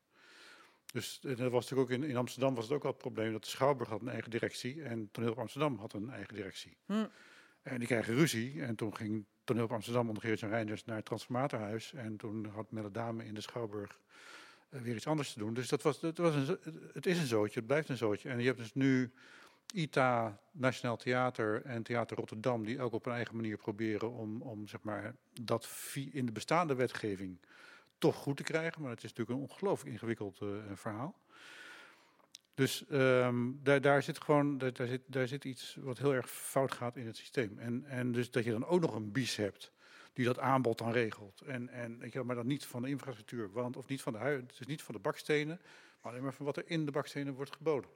Dus dat was natuurlijk ook in, in Amsterdam was het ook al het probleem dat de Schouwburg had een eigen directie en Toneel op Amsterdam had een eigen directie. Hm. En die kregen ruzie en toen ging Toneel op Amsterdam onder Gerrit-Jan Reinders naar het Transformatorhuis en toen had Melle Dame in de Schouwburg eh, weer iets anders te doen. Dus dat was, dat was een, het is een zootje, het blijft een zootje. En je hebt dus nu ITA, Nationaal Theater en Theater Rotterdam, die ook op een eigen manier proberen om, om zeg maar, dat in de bestaande wetgeving toch goed te krijgen. Maar het is natuurlijk een ongelooflijk ingewikkeld eh, verhaal. Dus ehm, daar, daar zit gewoon daar, daar zit, daar zit iets wat heel erg fout gaat in het systeem. En, en dus dat je dan ook nog een bies hebt die dat aanbod dan regelt. En, en, weet je maar dan niet van de infrastructuur, want, of niet van de huid, dus niet van de bakstenen, maar alleen maar van wat er in de bakstenen wordt geboden.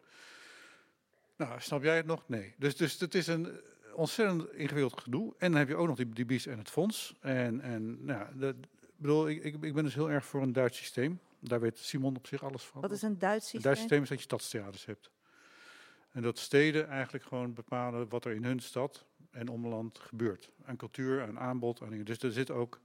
Nou, snap jij het nog? Nee. Dus, dus het is een ontzettend ingewikkeld gedoe. En dan heb je ook nog die, die BIS en het fonds. En, en nou, ja, dat, ik bedoel, ik, ik ik ben dus heel erg voor een Duits systeem. Daar weet Simon op zich alles van. Wat is een Duits systeem? Duits systeem is dat je stadstheaters hebt. En dat steden eigenlijk gewoon bepalen wat er in hun stad en omland gebeurt. Aan cultuur, aan aanbod, aan dingen. Dus er zit ook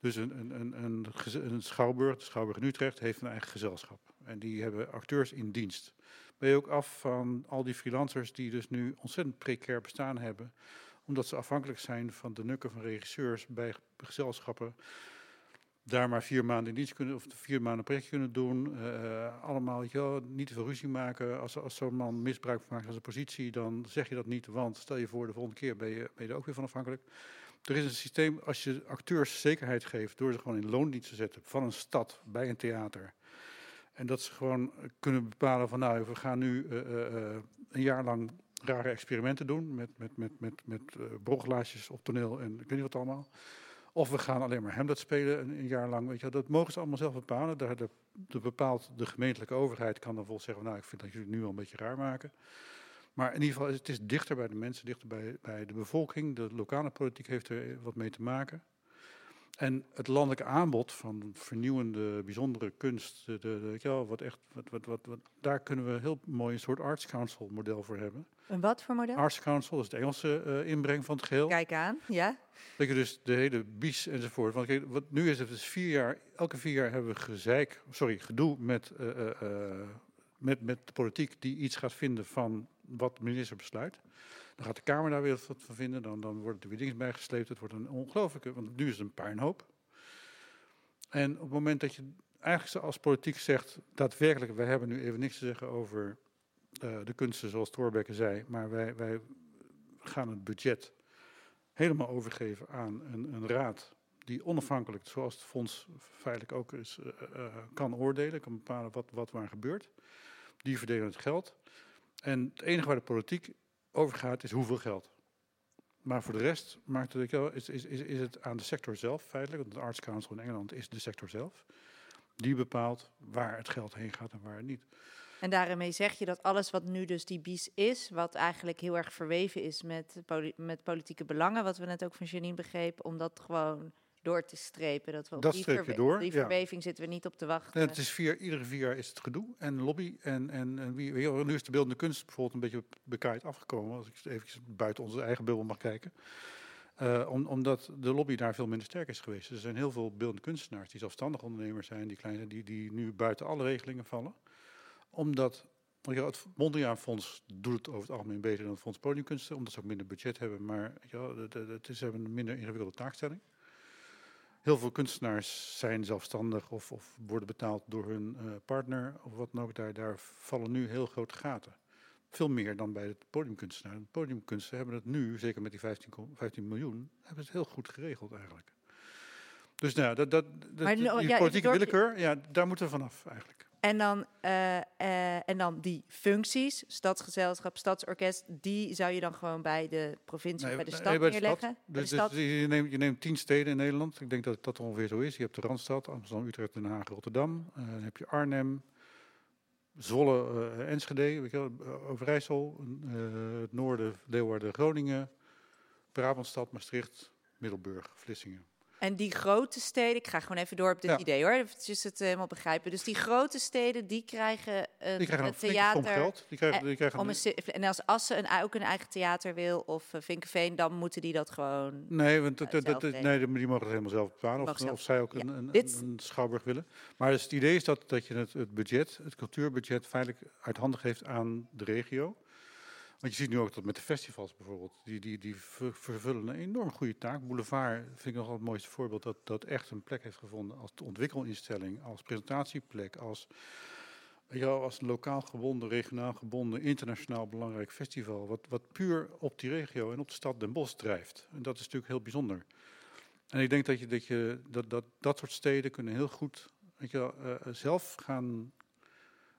dus een, een, een, een, een schouwburg, de Schouwburg in Utrecht, heeft een eigen gezelschap. En die hebben acteurs in dienst. Ben je ook af van al die freelancers die dus nu ontzettend precair bestaan hebben. Omdat ze afhankelijk zijn van de nukken van regisseurs bij gezelschappen daar maar vier maanden in dienst kunnen, of vier maanden project kunnen doen. eh, allemaal, wel, niet te veel ruzie maken. Als, als zo'n man misbruik maakt van zijn positie, dan zeg je dat niet. Want stel je voor, de volgende keer ben je, ben je er ook weer van afhankelijk. Er is een systeem, als je acteurs zekerheid geeft door ze gewoon in loondienst te zetten van een stad bij een theater. En dat ze gewoon kunnen bepalen van nou, we gaan nu eh, eh, eh, een jaar lang rare experimenten doen met, met, met, met, met op toneel en ik weet niet wat allemaal. Of we gaan alleen maar Hamlet spelen een, een jaar lang. Weet je, dat mogen ze allemaal zelf bepalen. Daar de, bepaalt de gemeentelijke overheid kan dan vol zeggen, nou ik vind dat jullie het nu al een beetje raar maken. Maar in ieder geval, het is dichter bij de mensen, dichter bij, bij de bevolking. De lokale politiek heeft er wat mee te maken. En het landelijke aanbod van vernieuwende, bijzondere kunst, de, de, de- wel, wat echt, wat, wat, wat, wat, daar kunnen we heel mooi een soort Arts Council model voor hebben. Een wat voor model? Arts Council is het Engelse eh, inbreng van het geheel. Kijk aan, ja. Dat je dus de hele bies enzovoort. Want kijk, wat nu is het dus vier jaar, elke vier jaar hebben we gezeik, sorry, gedoe met eh, eh, met, met de politiek die iets gaat vinden van wat de minister besluit. Dan gaat de Kamer daar weer wat van vinden. Dan, dan wordt er weer dingen bijgesleept. Het wordt een ongelooflijke, want nu is het een puinhoop. En op het moment dat je eigenlijk als politiek zegt, daadwerkelijk, wij hebben nu even niks te zeggen over uh, de kunsten zoals Thorbecke zei, maar wij, wij gaan het budget helemaal overgeven aan een, een raad die onafhankelijk, zoals het fonds feitelijk ook is, uh, uh, kan oordelen, kan bepalen wat, wat waar gebeurt. Die verdelen het geld. En het enige waar de politiek over gaat is hoeveel geld. Maar voor de rest maakt het, is, is, is, is het aan de sector zelf feitelijk, want de Arts Council in Engeland is de sector zelf, die bepaalt waar het geld heen gaat en waar het niet. En daarmee zeg je dat alles wat nu dus die BIS is, wat eigenlijk heel erg verweven is met, poli met politieke belangen, wat we net ook van Janine begrepen, om dat gewoon door te strepen. Dat we op Dat die, streep je door, die ja. verweving zitten we niet op te wachten. En het is vier, iedere vier jaar is het gedoe en lobby. En, en, en wie, nu is de beeldende kunst bijvoorbeeld een beetje bekaaid afgekomen. Als ik even buiten onze eigen bubbel mag kijken. Eh, om, omdat de lobby daar veel minder sterk is geweest. Er zijn heel veel beeldende kunstenaars die zelfstandig ondernemers zijn, die kleine, die, die nu buiten alle regelingen vallen. Omdat wel, het Mondriaan Fonds doet het over het algemeen beter dan het Fonds Podiumkunsten, omdat ze ook minder budget hebben. Maar wel, het, is, ze hebben een minder ingewikkelde taakstelling. Heel veel kunstenaars zijn zelfstandig of, of worden betaald door hun eh, partner of wat dan ook. Daar, daar vallen nu heel grote gaten. Veel meer dan bij het podiumkunstenaar. De podiumkunsten hebben het nu, zeker met die 15, ko- 15 miljoen, hebben het heel goed geregeld eigenlijk. Dus nou, dat, dat, dat, Maar die no- ja, politieke door- willekeur, ja, daar moeten we vanaf eigenlijk. En dan, eh, eh, en dan die functies, stadsgezelschap, stadsorkest, die zou je dan gewoon bij de provincie bij de nee, stad neerleggen? Bij Dus, de dus stad? je, neemt, je neemt tien steden in Nederland. Ik denk dat dat ongeveer zo is. Je hebt de Randstad, Amsterdam, Utrecht, Den Haag, Rotterdam. Eh, dan heb je Arnhem, Zwolle, Enschede, weet je Overijssel, het noorden, Leeuwarden, Groningen, Brabantstad, Maastricht, Middelburg, Vlissingen. En die grote steden, ik ga gewoon even door op dit Ja. idee hoor, eventjes het eh, helemaal begrijpen. Dus die grote steden, die krijgen een, Die krijgen een theater. geld. Die krijgen, eh, die krijgen om een- en als Assen een, ook een eigen theater wil, of uh, Vinkenveen, dan moeten die dat gewoon... Nee, want dat, dat, nee, die mogen het helemaal zelf bepalen. Of, zelf- of zij ook ja. een, een, Dit- een, een schouwburg willen. Maar dus het idee is dat, dat je het, het budget, het cultuurbudget, feitelijk uit handen geeft aan de regio. Want je ziet nu ook dat met de festivals bijvoorbeeld, die, die, die ver- vervullen een enorm goede taak. Boulevard vind ik nog wel het mooiste voorbeeld dat dat echt een plek heeft gevonden als ontwikkelinstelling, als presentatieplek, als, wel, als lokaal gebonden, regionaal gebonden, internationaal belangrijk festival. Wat, wat puur op die regio en op de stad Den Bosch drijft. En dat is natuurlijk heel bijzonder. En ik denk dat je, dat, je, dat, dat, dat soort steden kunnen heel goed weet je eh, eh, zelf gaan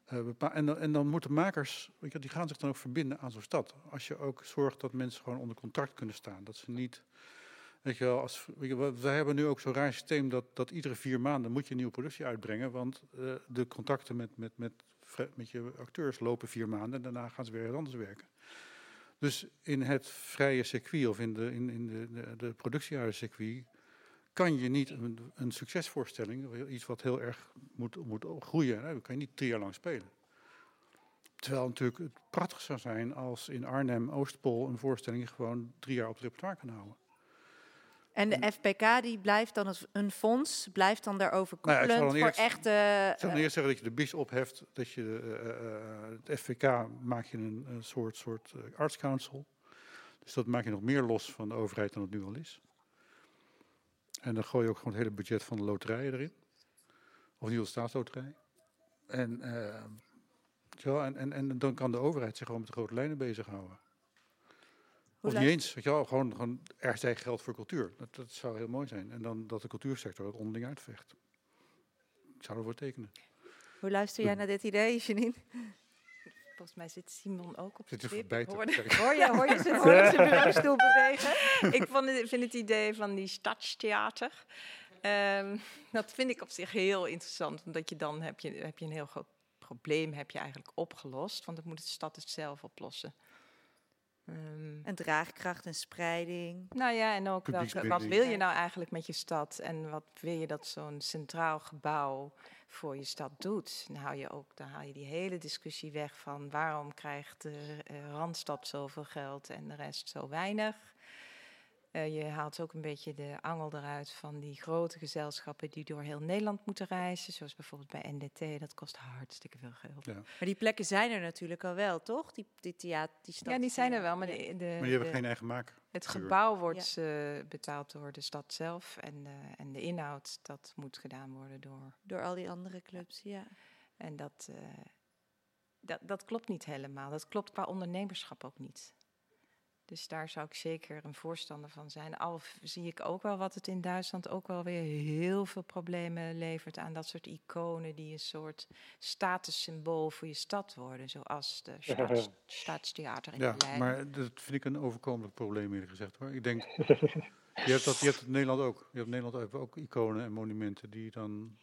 eh, en, dan, en dan moeten makers, die gaan zich dan ook verbinden aan zo'n stad. Als je ook zorgt dat mensen gewoon onder contract kunnen staan. Dat ze niet, weet je wel, als, wij hebben nu ook zo'n raar systeem dat, dat iedere vier maanden moet je een nieuwe productie uitbrengen. Want eh, de contacten met, met, met, met je acteurs lopen vier maanden en daarna gaan ze weer anders werken. Dus in het vrije circuit of in de, in, in de, de, de kan je niet een, een succesvoorstelling, iets wat heel erg moet, moet groeien, hè, dat kan je niet drie jaar lang spelen. Terwijl natuurlijk het prachtig zou zijn als in Arnhem, Oostpol, een voorstelling gewoon drie jaar op het repertoire kan houden. En de FPK, die blijft dan als een fonds, blijft dan daarover Nou ja, dan voor echte... Ik zou eh, dan eerst zeggen dat je de BIS opheft, dat je de, eh, eh, het FVK maak je een, een soort, soort eh, arts council. Dus dat maak je nog meer los van de overheid dan het nu al is. En dan gooi je ook gewoon het hele budget van de loterijen erin. Of de staatsloterij. En, eh, je wel, en, en, en dan kan de overheid zich gewoon met de grote lijnen bezighouden. Hoe Of niet eens, weet je wel, gewoon, gewoon zij geld voor cultuur. Dat, dat zou heel mooi zijn. En dan dat de cultuursector dat onderling uitvecht. Ik zou ervoor tekenen. Hoe luister jij naar dit idee, Janine? Volgens mij zit Simon ook op Zit de stip. voorbij Ik hoorde-. Hoor je, hoor je zijn, hoor je zijn bureaustoel bewegen? Ik vond het, vind het idee van die stadstheater, ehm, dat vind ik op zich heel interessant. Omdat je dan heb je, heb je een heel groot probleem heb je eigenlijk opgelost. Want dat moet de stad het zelf oplossen. Ehm, En draagkracht en spreiding. nou ja, en ook welke, wat wil je nou eigenlijk met je stad? En wat wil je dat zo'n centraal gebouw voor je stad doet? Dan haal je ook dan haal je die hele discussie weg van waarom krijgt de eh, Randstad zoveel geld en de rest zo weinig. Eh, je haalt ook een beetje de angel eruit van die grote gezelschappen die door heel Nederland moeten reizen. Zoals bijvoorbeeld bij NDT, dat kost hartstikke veel geld. Ja. Maar die plekken zijn er natuurlijk al wel, toch? Die, die theater, die stad. Ja, die zijn er wel, maar de, de, Maar je hebt de- geen eigen maker. het gebouw wordt eh, betaald door de stad zelf en, eh, en de inhoud, dat moet gedaan worden door... Door al die andere clubs, ja. En dat, eh, dat, dat klopt niet helemaal. Dat klopt qua ondernemerschap ook niet. Dus daar zou ik zeker een voorstander van zijn. Al zie ik ook wel wat het in Duitsland ook wel weer heel veel problemen levert aan dat soort iconen die een soort statussymbool voor je stad worden. Zoals de staats, Staatstheater in Ja, Berlijn. maar dat vind ik een overkomelijk probleem eerlijk gezegd hoor. Ik denk, je hebt dat, je hebt het in Nederland ook. Je hebt in Nederland ook- ook iconen en monumenten die dan...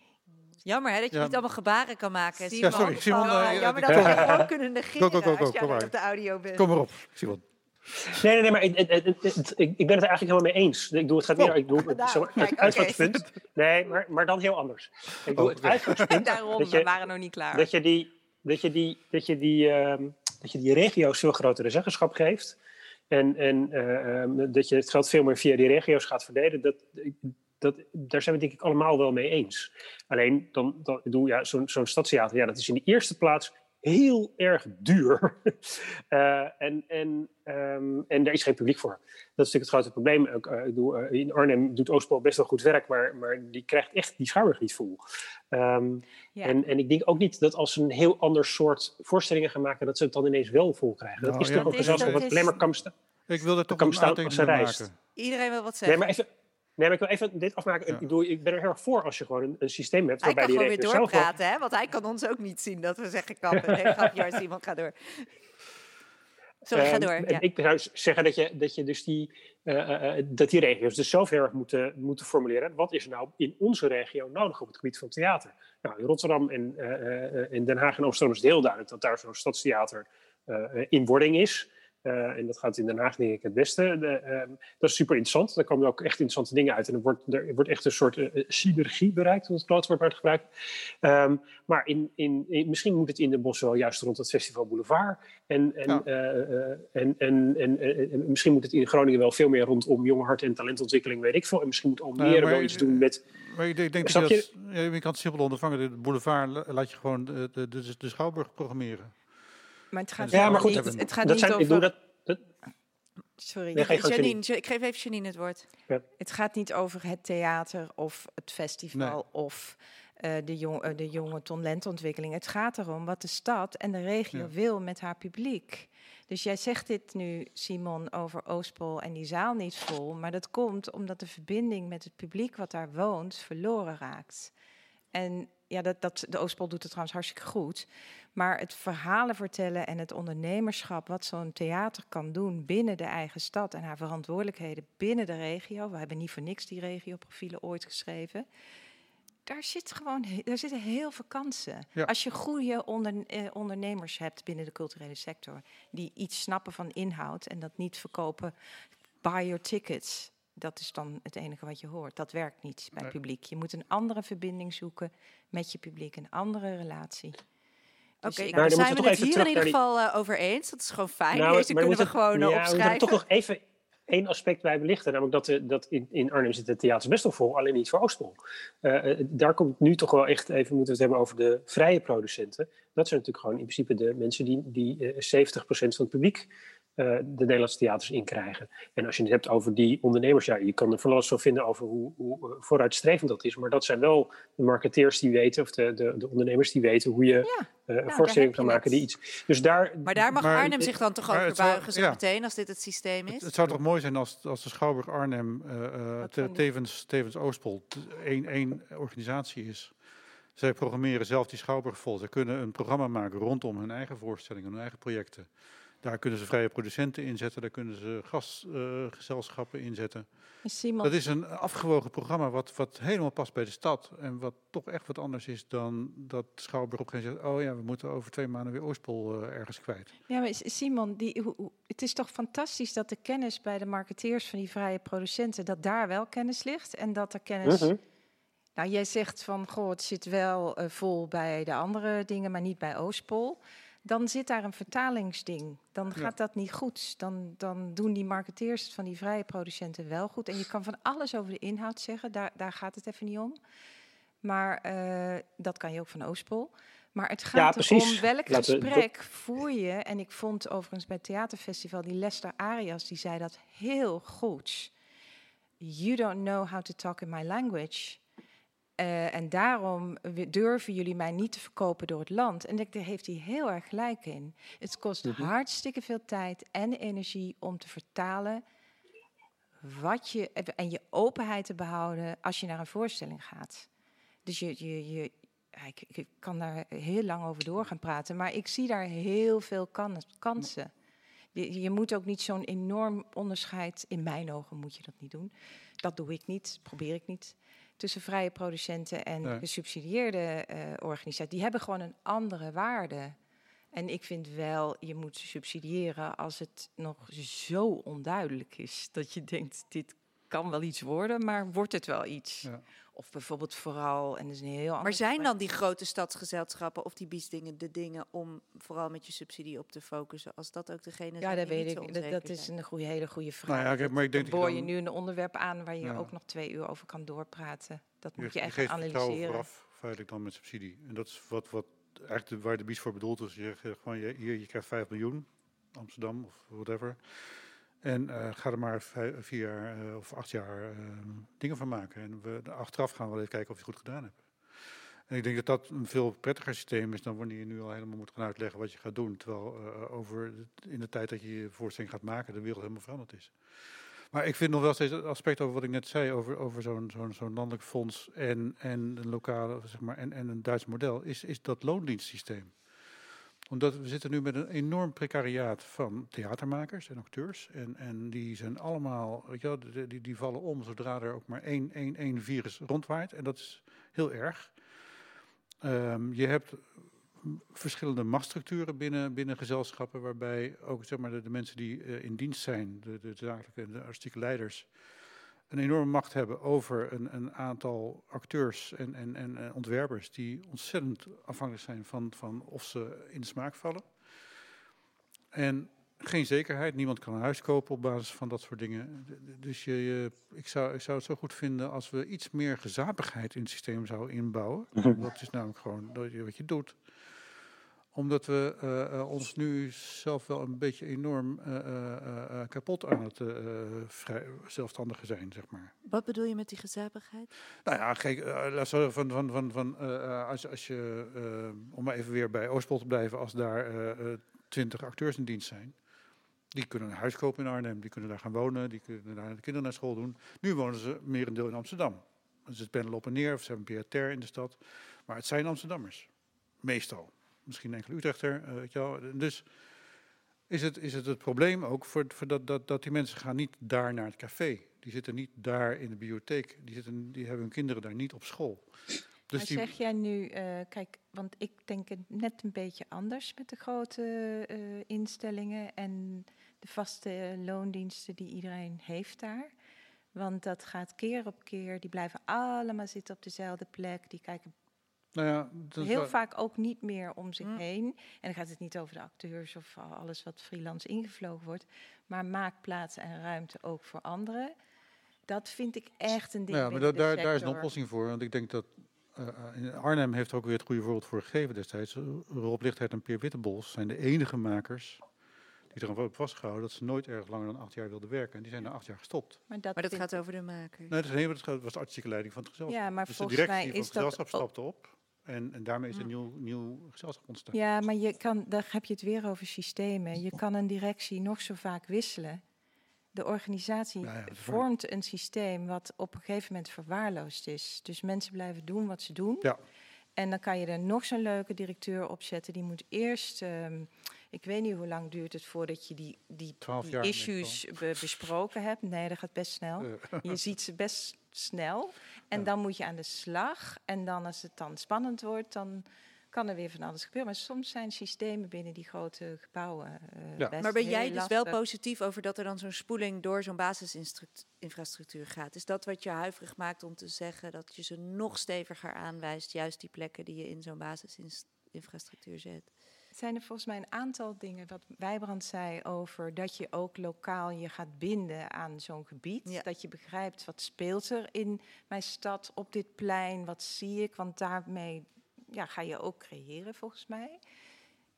Jammer hè, dat je Ja. niet allemaal gebaren kan maken. Ja, sorry, Simon, Oh, eh, jammer dat we kom- je gewoon kunnen negeren Go, go, go, go, als jij maar. op de audio bent. Kom maar op, Simon. Nee, nee, nee, maar ik, ik, ik ben het er eigenlijk helemaal mee eens. Ik doe het gaat meer. Ik doe het, Nou, kijk, het oké. uitgangspunt. Nee, maar, maar dan heel anders. Ik doe Oh, het uitgangspunt. Daarom, dat we je, waren nog niet klaar. dat je die, dat je die, dat je die, ehm, dat je die regio's veel grotere zeggenschap geeft. En, en eh, ehm, dat je het geld veel meer via die regio's gaat verdelen. Dat, dat, daar zijn we het denk ik allemaal wel mee eens. Alleen, dan, dan, ik bedoel, ja, zo'n zo'n stadstheater, ja, dat is in de eerste plaats heel erg duur. Eh, en, en, ehm, en daar is geen publiek voor. Dat is natuurlijk het grote probleem. Eh, ik bedoel, eh, in Arnhem doet Oostpol best wel goed werk, maar, maar die krijgt echt die schouder niet vol. Ehm, Ja. en, en ik denk ook niet dat als ze een heel ander soort voorstellingen gaan maken, dat ze het dan ineens wel vol krijgen. Dat Nou, is ja, toch ook gezelschap dat wat is- maar. Ik wil er toch een bestaan als ze aantekening reist. maken. Iedereen wil wat Nee, zeggen. maar even. Nee, maar ik wil even dit afmaken. Ja. Ik, bedoel, ik ben er heel erg voor als je gewoon een, een systeem hebt hij waarbij kan die gewoon weer regio's zelf wel- doorpraten, hè? Want hij kan ons ook niet zien dat we zeggen kappen. Nee, grapje, Simon, ga door. Sorry, ga Ehm, door. Ja. Ik zou zeggen dat je, dat je dus die, eh, eh, eh, dat die regio's dus zelf heel erg moeten, moeten formuleren. Wat is er nou in onze regio nodig op het gebied van theater? Nou, in Rotterdam en eh, eh, in Den Haag en Amsterdam is het heel duidelijk dat daar zo'n stadstheater eh, eh, in wording is. Eh, en dat gaat in Den Haag denk ik het beste. De, ehm, dat is super interessant. Daar komen ook echt interessante dingen uit. En er wordt, er wordt echt een soort eh, eh, synergie bereikt, om het klootwoord maar te gebruiken. Ehm, maar in, in, in- misschien moet het in de bos wel juist rond het Festival Boulevard. En, en, Ja. en, en, en, en- en misschien moet het in Groningen wel veel meer rondom jonge hart en talentontwikkeling, weet ik veel. En misschien moet Almere maar- wel iets doen met... Maar ik denk, dat je, je? dat, ja, je kan het simpel ondervangen. De boulevard la- laat je gewoon de, de, de, de Schouwburg programmeren. Maar het gaat, Ja, maar goed, niet, het gaat dat niet zijn, over... ik doe dat, dat, Sorry. Nee, Janine, ik geef even Janine het woord. Het gaat niet over het theater of het festival of eh, de, jong, eh, de jonge talentontwikkeling. Het gaat erom wat de stad en de regio Ja. wil met haar publiek. Dus jij zegt dit nu, Simon, over Oostpol en die zaal niet vol. Maar dat komt omdat de verbinding met het publiek wat daar woont verloren raakt. En ja, dat, dat, de Oostpol doet het trouwens hartstikke goed. Maar het verhalen vertellen en het ondernemerschap, wat zo'n theater kan doen binnen de eigen stad en haar verantwoordelijkheden binnen de regio. We hebben niet voor niks die regioprofielen ooit geschreven. Daar, zit gewoon, daar zitten heel veel kansen. Ja. Als je goede onder, eh, ondernemers hebt binnen de culturele sector, die iets snappen van inhoud en dat niet verkopen, buy your tickets. Dat is dan het enige wat je hoort. Dat werkt niet bij het Nee. publiek. Je moet een andere verbinding zoeken met je publiek, een andere relatie. Dus Oké, ik- nou, dan zijn we moeten het we hier in ieder geval eh, over eens. Dat is gewoon fijn. Nou, Deze maar kunnen we moeten- gewoon eh, ja, we moeten er opschrijven. toch nog even één aspect bij belichten. Namelijk dat, de, dat in, in Arnhem zit het theater best wel vol, alleen niet voor Oostpol. Eh, eh, daar komt nu toch wel echt even, moeten we het hebben over de vrije producenten. Dat zijn natuurlijk gewoon in principe de mensen die, die eh, 70% van het publiek eh, de Nederlandse theaters inkrijgen. En als je het hebt over die ondernemers, ja, je kan er van alles van vinden over hoe, hoe eh, vooruitstrevend dat is. Maar dat zijn wel de marketeers die weten, of de, de, de ondernemers die weten hoe je Ja, eh, een voorstelling heb kan maken die iets. Dus daar, Maar daar mag Maar- Arnhem zich dan toch over buigen zo ja. meteen, als dit het systeem is? Het, het zou toch mooi zijn als, als de Schouwburg Arnhem eh, eh, te- tevens, tevens Oostpol één, één organisatie is. Zij programmeren zelf die Schouwburg vol. Ze kunnen een programma maken rondom hun eigen voorstellingen, hun eigen projecten. Daar kunnen ze vrije producenten inzetten, daar kunnen ze gastgezelschappen inzetten. Simon, Dat is een afgewogen programma wat, wat helemaal past bij de stad. En wat toch echt wat anders is dan dat Schouwburg op een gegeven moment zegt... oh ja, we moeten over twee maanden weer Oostpol eh, ergens kwijt. Ja, maar Simon, die, hoe- hoe- het is toch fantastisch dat de kennis bij de marketeers van die vrije producenten, dat daar wel kennis ligt en dat er kennis. Mhm. Nou, jij zegt van, goh, het zit wel eh, vol bij de andere dingen, maar niet bij Oostpol. Dan zit daar een vertalingsding. Dan gaat dat niet goed. Dan, dan doen die marketeers het van die vrije producenten wel goed. En je kan van alles over de inhoud zeggen, daar, daar gaat het even niet om. Maar eh, dat kan je ook van Oostpol. Maar het gaat erom welk Laten we- gesprek voer je. En ik vond overigens bij het theaterfestival die Lester Arias, die zei dat heel goed. You don't know how to talk in my language. Eh, en daarom durven jullie mij niet te verkopen door het land. En ik- daar heeft hij heel erg gelijk in. Het kost Mhm. hartstikke veel tijd en energie om te vertalen wat je en je openheid te behouden als je naar een voorstelling gaat. Dus je, je, ik, ik kan daar heel lang over door gaan praten, maar ik zie daar heel veel kan- kansen. Je, je moet ook niet zo'n enorm onderscheid, in mijn ogen moet je dat niet doen. Dat doe ik niet, probeer ik niet. Tussen vrije producenten en gesubsidieerde eh, organisaties. Die hebben gewoon een andere waarde. En ik vind wel, je moet subsidiëren als het nog zo onduidelijk is. Dat je denkt, dit kan wel iets worden, maar wordt het wel iets? Ja. Of bijvoorbeeld vooral, en dat is een heel ander Maar zijn dan die grote stadsgezelschappen of die biesdingen de dingen om vooral met je subsidie op te focussen? Als dat ook degene Ja, zijn dat die weet ik. Dat, is een goede, hele goede vraag. Nou ja, maar ik denk Dan boor je nu een onderwerp aan waar je Ja. ook nog twee uur over kan doorpraten. Dat Je, moet je je echt geeft analyseren. vooraf, feitelijk dan met subsidie. En dat is wat, wat eigenlijk waar de bies voor bedoeld is. Je zegt gewoon, je, hier, je krijgt 5 miljoen, Amsterdam of whatever. En eh, ga er maar vier jaar eh, of acht jaar eh, dingen van maken. En we, achteraf gaan we wel even kijken of je het goed gedaan hebt. En ik denk dat dat een veel prettiger systeem is dan wanneer je nu al helemaal moet gaan uitleggen wat je gaat doen. Terwijl over in de tijd dat je je voorstelling gaat maken, de wereld helemaal veranderd is. Maar ik vind nog wel steeds het aspect over wat ik net zei, over, over zo'n landelijk fonds en, en een lokale, zeg maar, en, en een Duits model, is, is dat loondienstsysteem. Omdat we zitten nu met een enorm precariaat van theatermakers en acteurs. En, en die zijn allemaal, weet je wel, die, die, vallen om zodra er ook maar één, één, één virus rondwaait. En dat is heel erg. Ehm, je hebt verschillende machtsstructuren binnen, binnen gezelschappen, waarbij ook zeg maar, de, de mensen die eh, in dienst zijn, de, de zakelijke en de artistieke leiders, een enorme macht hebben over een, een aantal acteurs en, en, en eh, ontwerpers die ontzettend afhankelijk zijn van, van of ze in de smaak vallen. En geen zekerheid, niemand kan een huis kopen op basis van dat soort dingen. Dus je, je- ik, zou, ik zou het zo goed vinden als we iets meer gezapigheid in het systeem zouden inbouwen. Dat is namelijk gewoon wat je doet omdat we eh, eh, ons nu zelf wel een beetje enorm eh, kapot aan het vrij, zelfstandigen zijn, zeg maar. Wat bedoel je met die gezapigheid? Nou ja, kijk, laat zo van, van, van, van als, als je, om maar even weer bij Oostpol te blijven, als daar twintig acteurs in dienst zijn, die kunnen een huis kopen in Arnhem, die kunnen daar gaan wonen, die kunnen daar de kinderen naar school doen. Nu wonen ze merendeel in Amsterdam. Dus het pendelen op en neer, of ze hebben een pied-à-terre in de stad. Maar het zijn Amsterdammers, meestal. Misschien enkele Utrechter, eh, weet je wel. Dus is het, is het het probleem ook voor, voor dat, dat, dat die mensen gaan niet daar naar het café. Die zitten niet daar in de bibliotheek. Die, zitten, die hebben hun kinderen daar niet op school. Dus maar zeg jij nu, eh, kijk, want ik denk het net een beetje anders met de grote eh, instellingen en de vaste loondiensten die iedereen heeft daar. Want dat gaat keer op keer, die blijven allemaal zitten op dezelfde plek, die kijken nou ja, dat heel wel- vaak ook niet meer om zich heen. En dan gaat het niet over de acteurs of al- alles wat freelance ingevlogen wordt, maar maak plaats en ruimte ook voor anderen. Dat vind ik echt een ding. Ja, maar da- daar, daar is een oplossing voor. Want ik denk dat eh, eh, in Arnhem heeft er ook weer het goede voorbeeld voor gegeven destijds. Rob Lichtheid en Peer Wittebols zijn de enige makers die er hebben vastgehouden dat ze nooit erg langer dan acht jaar wilden werken. En die zijn na acht jaar gestopt. Maar dat, Maar dat gaat over de maker. Nee, dat, is, nee, dat was de artistieke leiding van het gezelschap. Ja, maar dus de volgens directie mij van is het dat gezelschap ook- stapte op. En, en daarmee is een nieuw, nieuw gezelschap ontstaan. Ja, maar je kan, daar heb je het weer over systemen. Je kan een directie nog zo vaak wisselen. De organisatie Ja, ja, vormt een systeem wat op een gegeven moment verwaarloosd is. Dus mensen blijven doen wat ze doen. Ja. En dan kan je er nog zo'n leuke directeur op zetten. Die moet eerst, ehm, ik weet niet hoe lang duurt het voordat je die, die, issues be- besproken hebt. Nee, dat gaat best snel. Eh, Je ziet ze best snel. En dan moet je aan de slag. En dan als het dan spannend wordt, dan kan er weer van alles gebeuren. Maar soms zijn systemen binnen die grote gebouwen eh, Ja. best Maar ben heel jij dus wel positief over dat er dan zo'n spoeling door zo'n basisinfrastructuur gaat? Is dat wat je huiverig maakt om te zeggen dat je ze nog steviger aanwijst, juist die plekken die je in zo'n basisinfrastructuur zet? Zijn er volgens mij een aantal dingen wat Wijbrand zei over dat je ook lokaal je gaat binden aan zo'n gebied. Ja. Dat je begrijpt wat speelt er in mijn stad, op dit plein, wat zie ik. Want daarmee ja, ga je ook creëren volgens mij.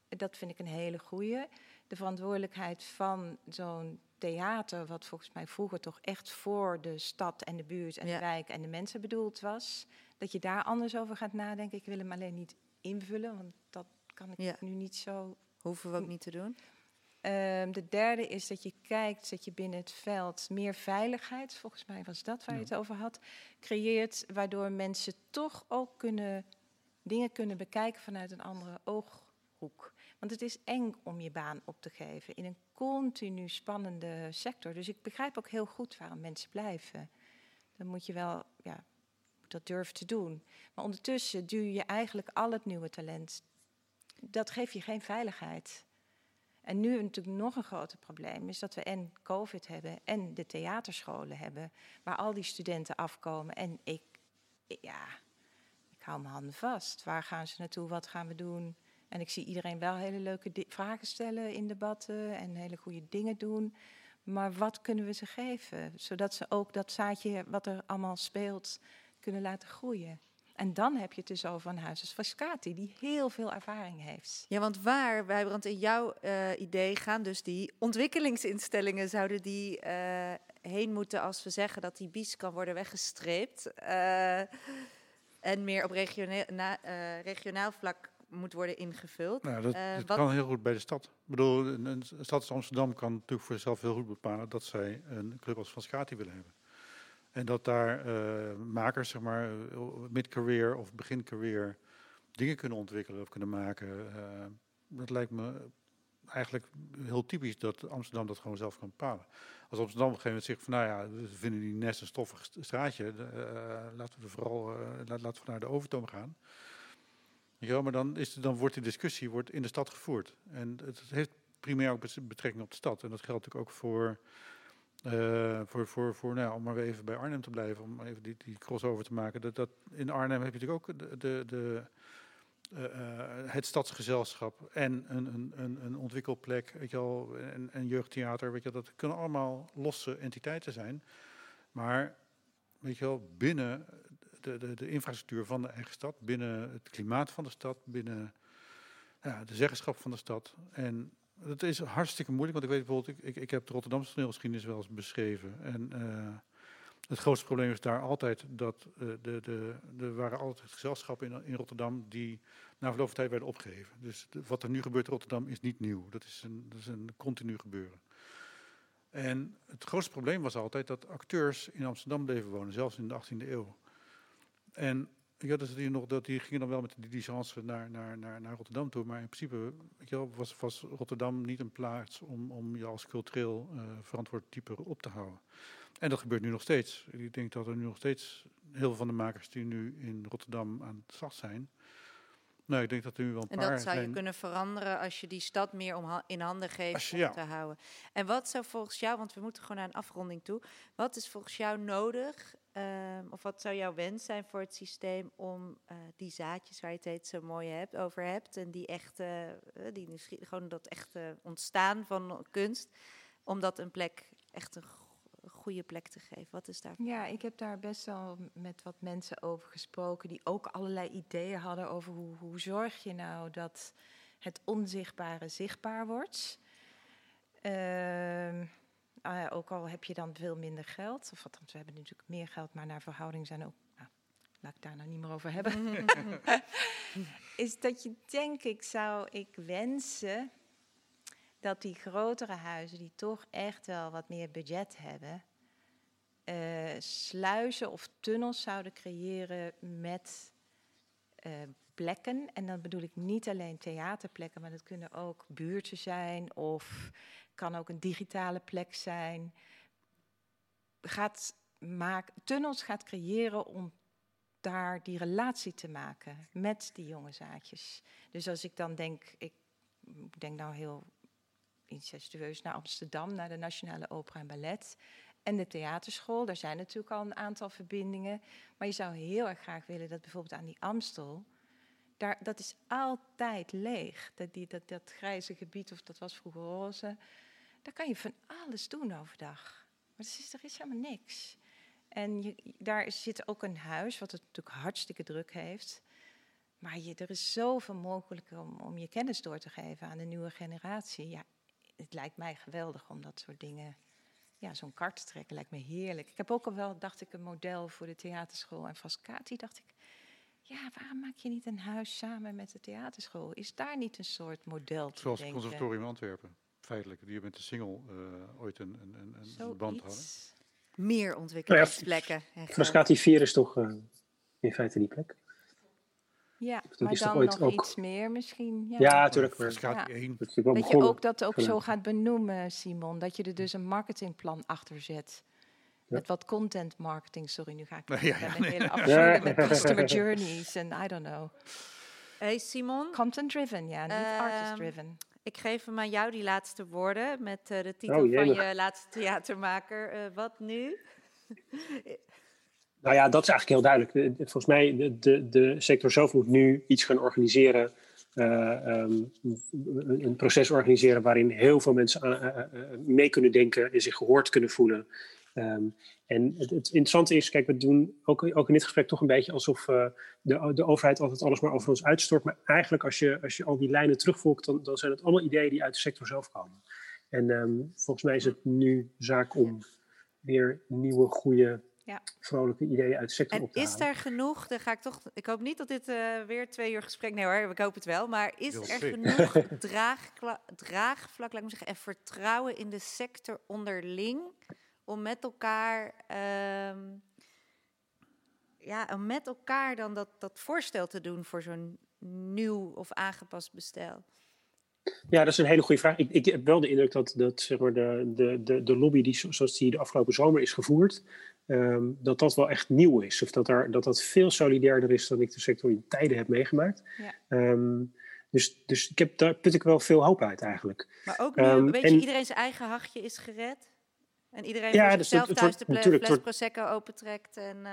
Dat vind ik een hele goeie. De verantwoordelijkheid van zo'n theater, wat volgens mij vroeger toch echt voor de stad en de buurt en Ja. de wijk en de mensen bedoeld was. Dat je daar anders over gaat nadenken. Ik wil hem alleen niet invullen, want dat kan ik Ja. nu niet zo Hoeven we ook niet te doen. Ehm, de derde is dat je kijkt dat je binnen het veld meer veiligheid, volgens mij was dat waar je het over had, creëert, waardoor mensen toch ook kunnen, dingen kunnen bekijken vanuit een andere ooghoek. Want het is eng om je baan op te geven in een continu spannende sector. Dus ik begrijp ook heel goed waarom mensen blijven. Dan moet je wel ja, dat durven te doen. Maar ondertussen duw je eigenlijk al het nieuwe talent. Dat geeft je geen veiligheid. En nu natuurlijk nog een groter probleem is dat we en COVID hebben en de theaterscholen hebben, waar al die studenten afkomen. En ik, ja, ik hou mijn handen vast. Waar gaan ze naartoe? Wat gaan we doen? En ik zie iedereen wel hele leuke vragen stellen in debatten en hele goede dingen doen. Maar wat kunnen we ze geven? Zodat ze ook dat zaadje wat er allemaal speelt kunnen laten groeien. En dan heb je het dus over een huis als Vascati, die heel veel ervaring heeft. Ja, want waar, Wijbrand, in jouw eh, idee gaan dus die ontwikkelingsinstellingen, zouden die eh, heen moeten als we zeggen dat die bies kan worden weggestreept eh, en meer op regionaal, na, eh, regionaal vlak moet worden ingevuld. Nou, dat, dat wat- kan heel goed bij de stad. Ik bedoel, een, een stad als Amsterdam kan natuurlijk voor zichzelf heel goed bepalen dat zij een club als Van Scati willen hebben. En dat daar eh, makers, zeg maar, eh, mid-career of begin-career dingen kunnen ontwikkelen of kunnen maken. eh, dat lijkt me eigenlijk heel typisch dat Amsterdam dat gewoon zelf kan bepalen. Als Amsterdam op een gegeven moment zegt van, nou ja, we vinden die nest een stoffig st- straatje, de, laten we vooral laat- laten we naar de overtoom gaan. Ja, maar dan, is, het- dan wordt die discussie wordt in de stad gevoerd. En het heeft primair ook bet- betrekking op de stad. En dat geldt natuurlijk ook voor, eh, voor, voor, voor nou, om maar even bij Arnhem te blijven, om even die, die crossover te maken. Dat, dat, in Arnhem heb je natuurlijk ook de, de, eh, eh, het stadsgezelschap en een, een, een, een ontwikkelplek, weet je wel, en, jeugdtheater, weet je, dat kunnen allemaal losse entiteiten zijn. Maar weet je wel, binnen de, de, de infrastructuur van de eigen stad, binnen het klimaat van de stad, binnen ja, de zeggenschap van de stad. En dat is hartstikke moeilijk, want ik weet bijvoorbeeld, ik, ik, ik heb de Rotterdamse toneelgeschiedenis wel eens beschreven. En eh, het grootste probleem is daar altijd dat eh, de, de, er waren altijd gezelschappen in, in Rotterdam die na verloop van tijd werden opgegeven. Dus wat er nu gebeurt in Rotterdam is niet nieuw. Dat is een, dat is een continu gebeuren. En het grootste probleem was altijd dat acteurs in Amsterdam bleven wonen, zelfs in de 18e eeuw. En ja, dat die, nog, dat die gingen dan wel met die diligence naar, naar, naar, naar Rotterdam toe. Maar in principe weet je wel, was, was Rotterdam niet een plaats om, om je als cultureel eh, verantwoord type op te houden. En dat gebeurt nu nog steeds. Ik denk dat er nu nog steeds heel veel van de makers die nu in Rotterdam aan het slag zijn. Nou, ik denk dat er nu wel een En paar dat zou je zijn. kunnen veranderen als je die stad meer om ha- in handen geeft je- om ja. te houden. En wat zou volgens jou, want we moeten gewoon naar een afronding toe. Wat is volgens jou nodig, ehm, of wat zou jouw wens zijn voor het systeem om eh, die zaadjes waar je het steeds zo mooi hebt, over hebt en die echte, eh, die gewoon dat echte ontstaan van kunst, om dat een plek, echt een go- goede plek te geven? Wat is daar? Ja, ik heb daar best wel met wat mensen over gesproken die ook allerlei ideeën hadden over hoe, hoe zorg je nou dat het onzichtbare zichtbaar wordt. Ehm, ja, ook al heb je dan veel minder geld, of althans, we hebben natuurlijk meer geld, maar naar verhouding zijn ook. Nou, laat ik daar nou niet meer over hebben. is dat je, denk ik, zou ik wensen dat die grotere huizen, die toch echt wel wat meer budget hebben, eh, sluizen of tunnels zouden creëren met eh, plekken. En dan bedoel ik niet alleen theaterplekken, maar dat kunnen ook buurten zijn of kan ook een digitale plek zijn. Gaat maak, tunnels gaat creëren om daar die relatie te maken met die jonge zaadjes. Dus als ik dan denk, ik denk nou heel incestueus naar Amsterdam, naar de Nationale Opera en Ballet en de theaterschool. Daar zijn natuurlijk al een aantal verbindingen. Maar je zou heel erg graag willen dat bijvoorbeeld aan die Amstel daar, dat is altijd leeg. Dat, die, dat, dat grijze gebied, of dat was vroeger roze, daar kan je van alles doen overdag. Maar er is, er is helemaal niks. En daar zit ook een huis, wat het natuurlijk hartstikke druk heeft. Maar je, er is zoveel mogelijk om, om je kennis door te geven aan de nieuwe generatie. Ja, het lijkt mij geweldig om dat soort dingen, ja, zo'n kart trekken, lijkt me heerlijk. Ik heb ook al wel, dacht ik, een model voor de theaterschool en Frascati. Dacht ik, ja, waarom maak je niet een huis samen met de theaterschool? Is daar niet een soort model te Zoals het denken? conservatorium Antwerpen, feitelijk. Die met de single eh, ooit een, een, een, een band hadden. Meer ontwikkelingsplekken. en zo. Frascati 4 is toch eh, in feite die plek? Ja, maar dan nog ook- iets meer misschien. Ja, Ja, natuurlijk. maar Frascati Ja. 1. Dat Dat je ook dat ook zo gaat benoemen, Simon. Dat je er dus een marketingplan achter zet. Met wat content marketing. Sorry, nu ga ik Nee, ja, een hele met customer journeys en I don't know. Hey Simon, Content driven, ja, niet Ehm, artist driven. ik geef hem aan jou die laatste woorden met eh, de titel Oh, van je laatste theatermaker. Eh, wat nu? Nou ja, dat is eigenlijk heel duidelijk. De- de- Volgens mij, de, de, de sector zelf moet nu iets gaan organiseren. eh, ehm, een proces organiseren waarin heel veel mensen aan- mee kunnen denken en zich gehoord kunnen voelen. Ehm, en het, het interessante is, kijk, we doen ook, ook in dit gesprek toch een beetje alsof eh, de, de overheid altijd alles maar over ons uitstort. Maar eigenlijk, als je, als je al die lijnen terugvolgt, dan, dan zijn het allemaal ideeën die uit de sector zelf komen. En ehm, volgens mij is het nu zaak om weer nieuwe, goede, Ja. vrolijke ideeën uit de sector En op te is halen. er genoeg, dan ga ik toch, ik hoop niet dat dit eh, weer twee uur gesprek, nee hoor, ik hoop het wel, maar is Heel er sick. genoeg draagvlak, laat ik maar zeggen, en vertrouwen in de sector onderling om met elkaar, ehm, ja, om met elkaar dan dat, dat voorstel te doen voor zo'n nieuw of aangepast bestel? Ja, dat is een hele goede vraag. Ik, ik heb wel de indruk dat, dat zeg maar, de, de, de, de lobby die, zo- zoals die de afgelopen zomer is gevoerd, ehm, dat dat wel echt nieuw is. Of dat, er, dat dat veel solidairder is dan ik de sector in tijden heb meegemaakt. Ja. Ehm, dus, dus ik heb, daar put ik wel veel hoop uit eigenlijk. Maar ook nu, een beetje en- iedereen zijn eigen hachje is gered? En iedereen Ja, voor dus zichzelf thuis de fles Prosecco opentrekt en... eh,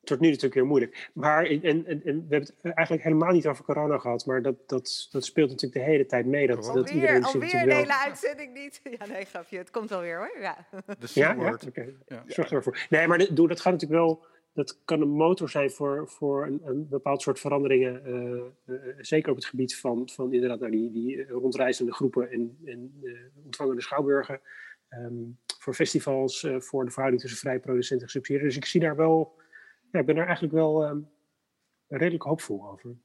Het wordt nu natuurlijk heel moeilijk. Maar en, en, en we hebben het eigenlijk helemaal niet over corona gehad, maar dat, dat, dat speelt natuurlijk de hele tijd mee. Dat, dat Alweer, iedereen zich alweer een wel- hele uitzending niet. Ja, nee, grapje. Het komt wel weer hoor. Ja. De Ja, ja? Ja. Zorg ervoor. Nee, maar doe, dat gaat natuurlijk wel. Dat kan een motor zijn voor, voor een, een bepaald soort veranderingen. eh, eh, zeker op het gebied van, van inderdaad nou, die, die rondreizende groepen en, en eh, ontvangende schouwburgen. Ehm, voor festivals, eh, voor de verhouding tussen vrije producenten en gesubsidieerden. Dus ik zie daar wel. Ja, ik ben daar eigenlijk wel ehm, redelijk hoopvol over.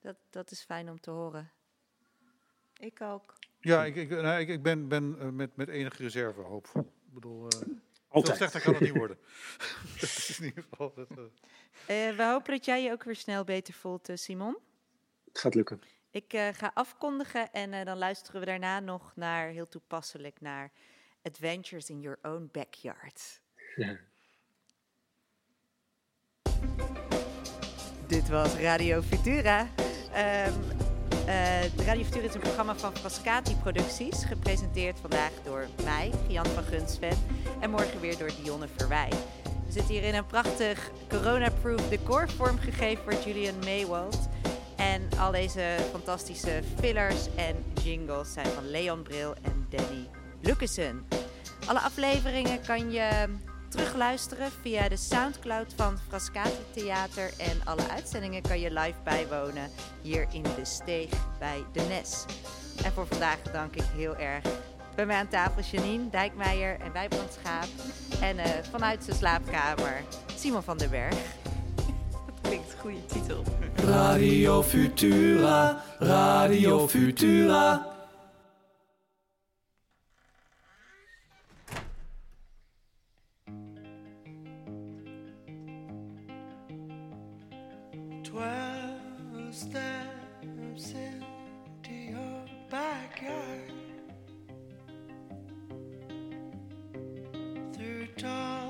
Dat, dat is fijn om te horen. Ik ook. Ja, ik, ik, nou, ik, ik ben, ben eh, met, met enige reserve hoopvol. Ik bedoel, eh veel Altijd. slechter kan het niet worden. dat is in ieder geval... Dat, we hopen dat jij je ook weer snel beter voelt, Simon. Het gaat lukken. Ik eh, ga afkondigen en eh, dan luisteren we daarna nog naar, heel toepasselijk, naar Adventures in Your Own Backyard. Ja. Dit was Radio Futura. Ehm, eh, Radio Futura is een programma van Frascati Producties, gepresenteerd vandaag door mij, Gian van Gunsven, en morgen weer door Dionne Verwij. We zitten hier in een prachtig corona-proof decor vormgegeven door Julian Maywald. En al deze fantastische fillers en jingles zijn van Leon Bril en Danny Lucassen. Alle afleveringen kan je terugluisteren via de Soundcloud van Frascati Theater. En alle uitzendingen kan je live bijwonen hier in de steeg bij de Nes. En voor vandaag dank ik heel erg bij mij aan tafel Janine Dijkmeijer en Wijbrand Schaap. En eh, vanuit zijn slaapkamer Simon van den Berg. Dat klinkt een goede titel. Radio Futura, Radio Futura. Steps into your backyard? Through tall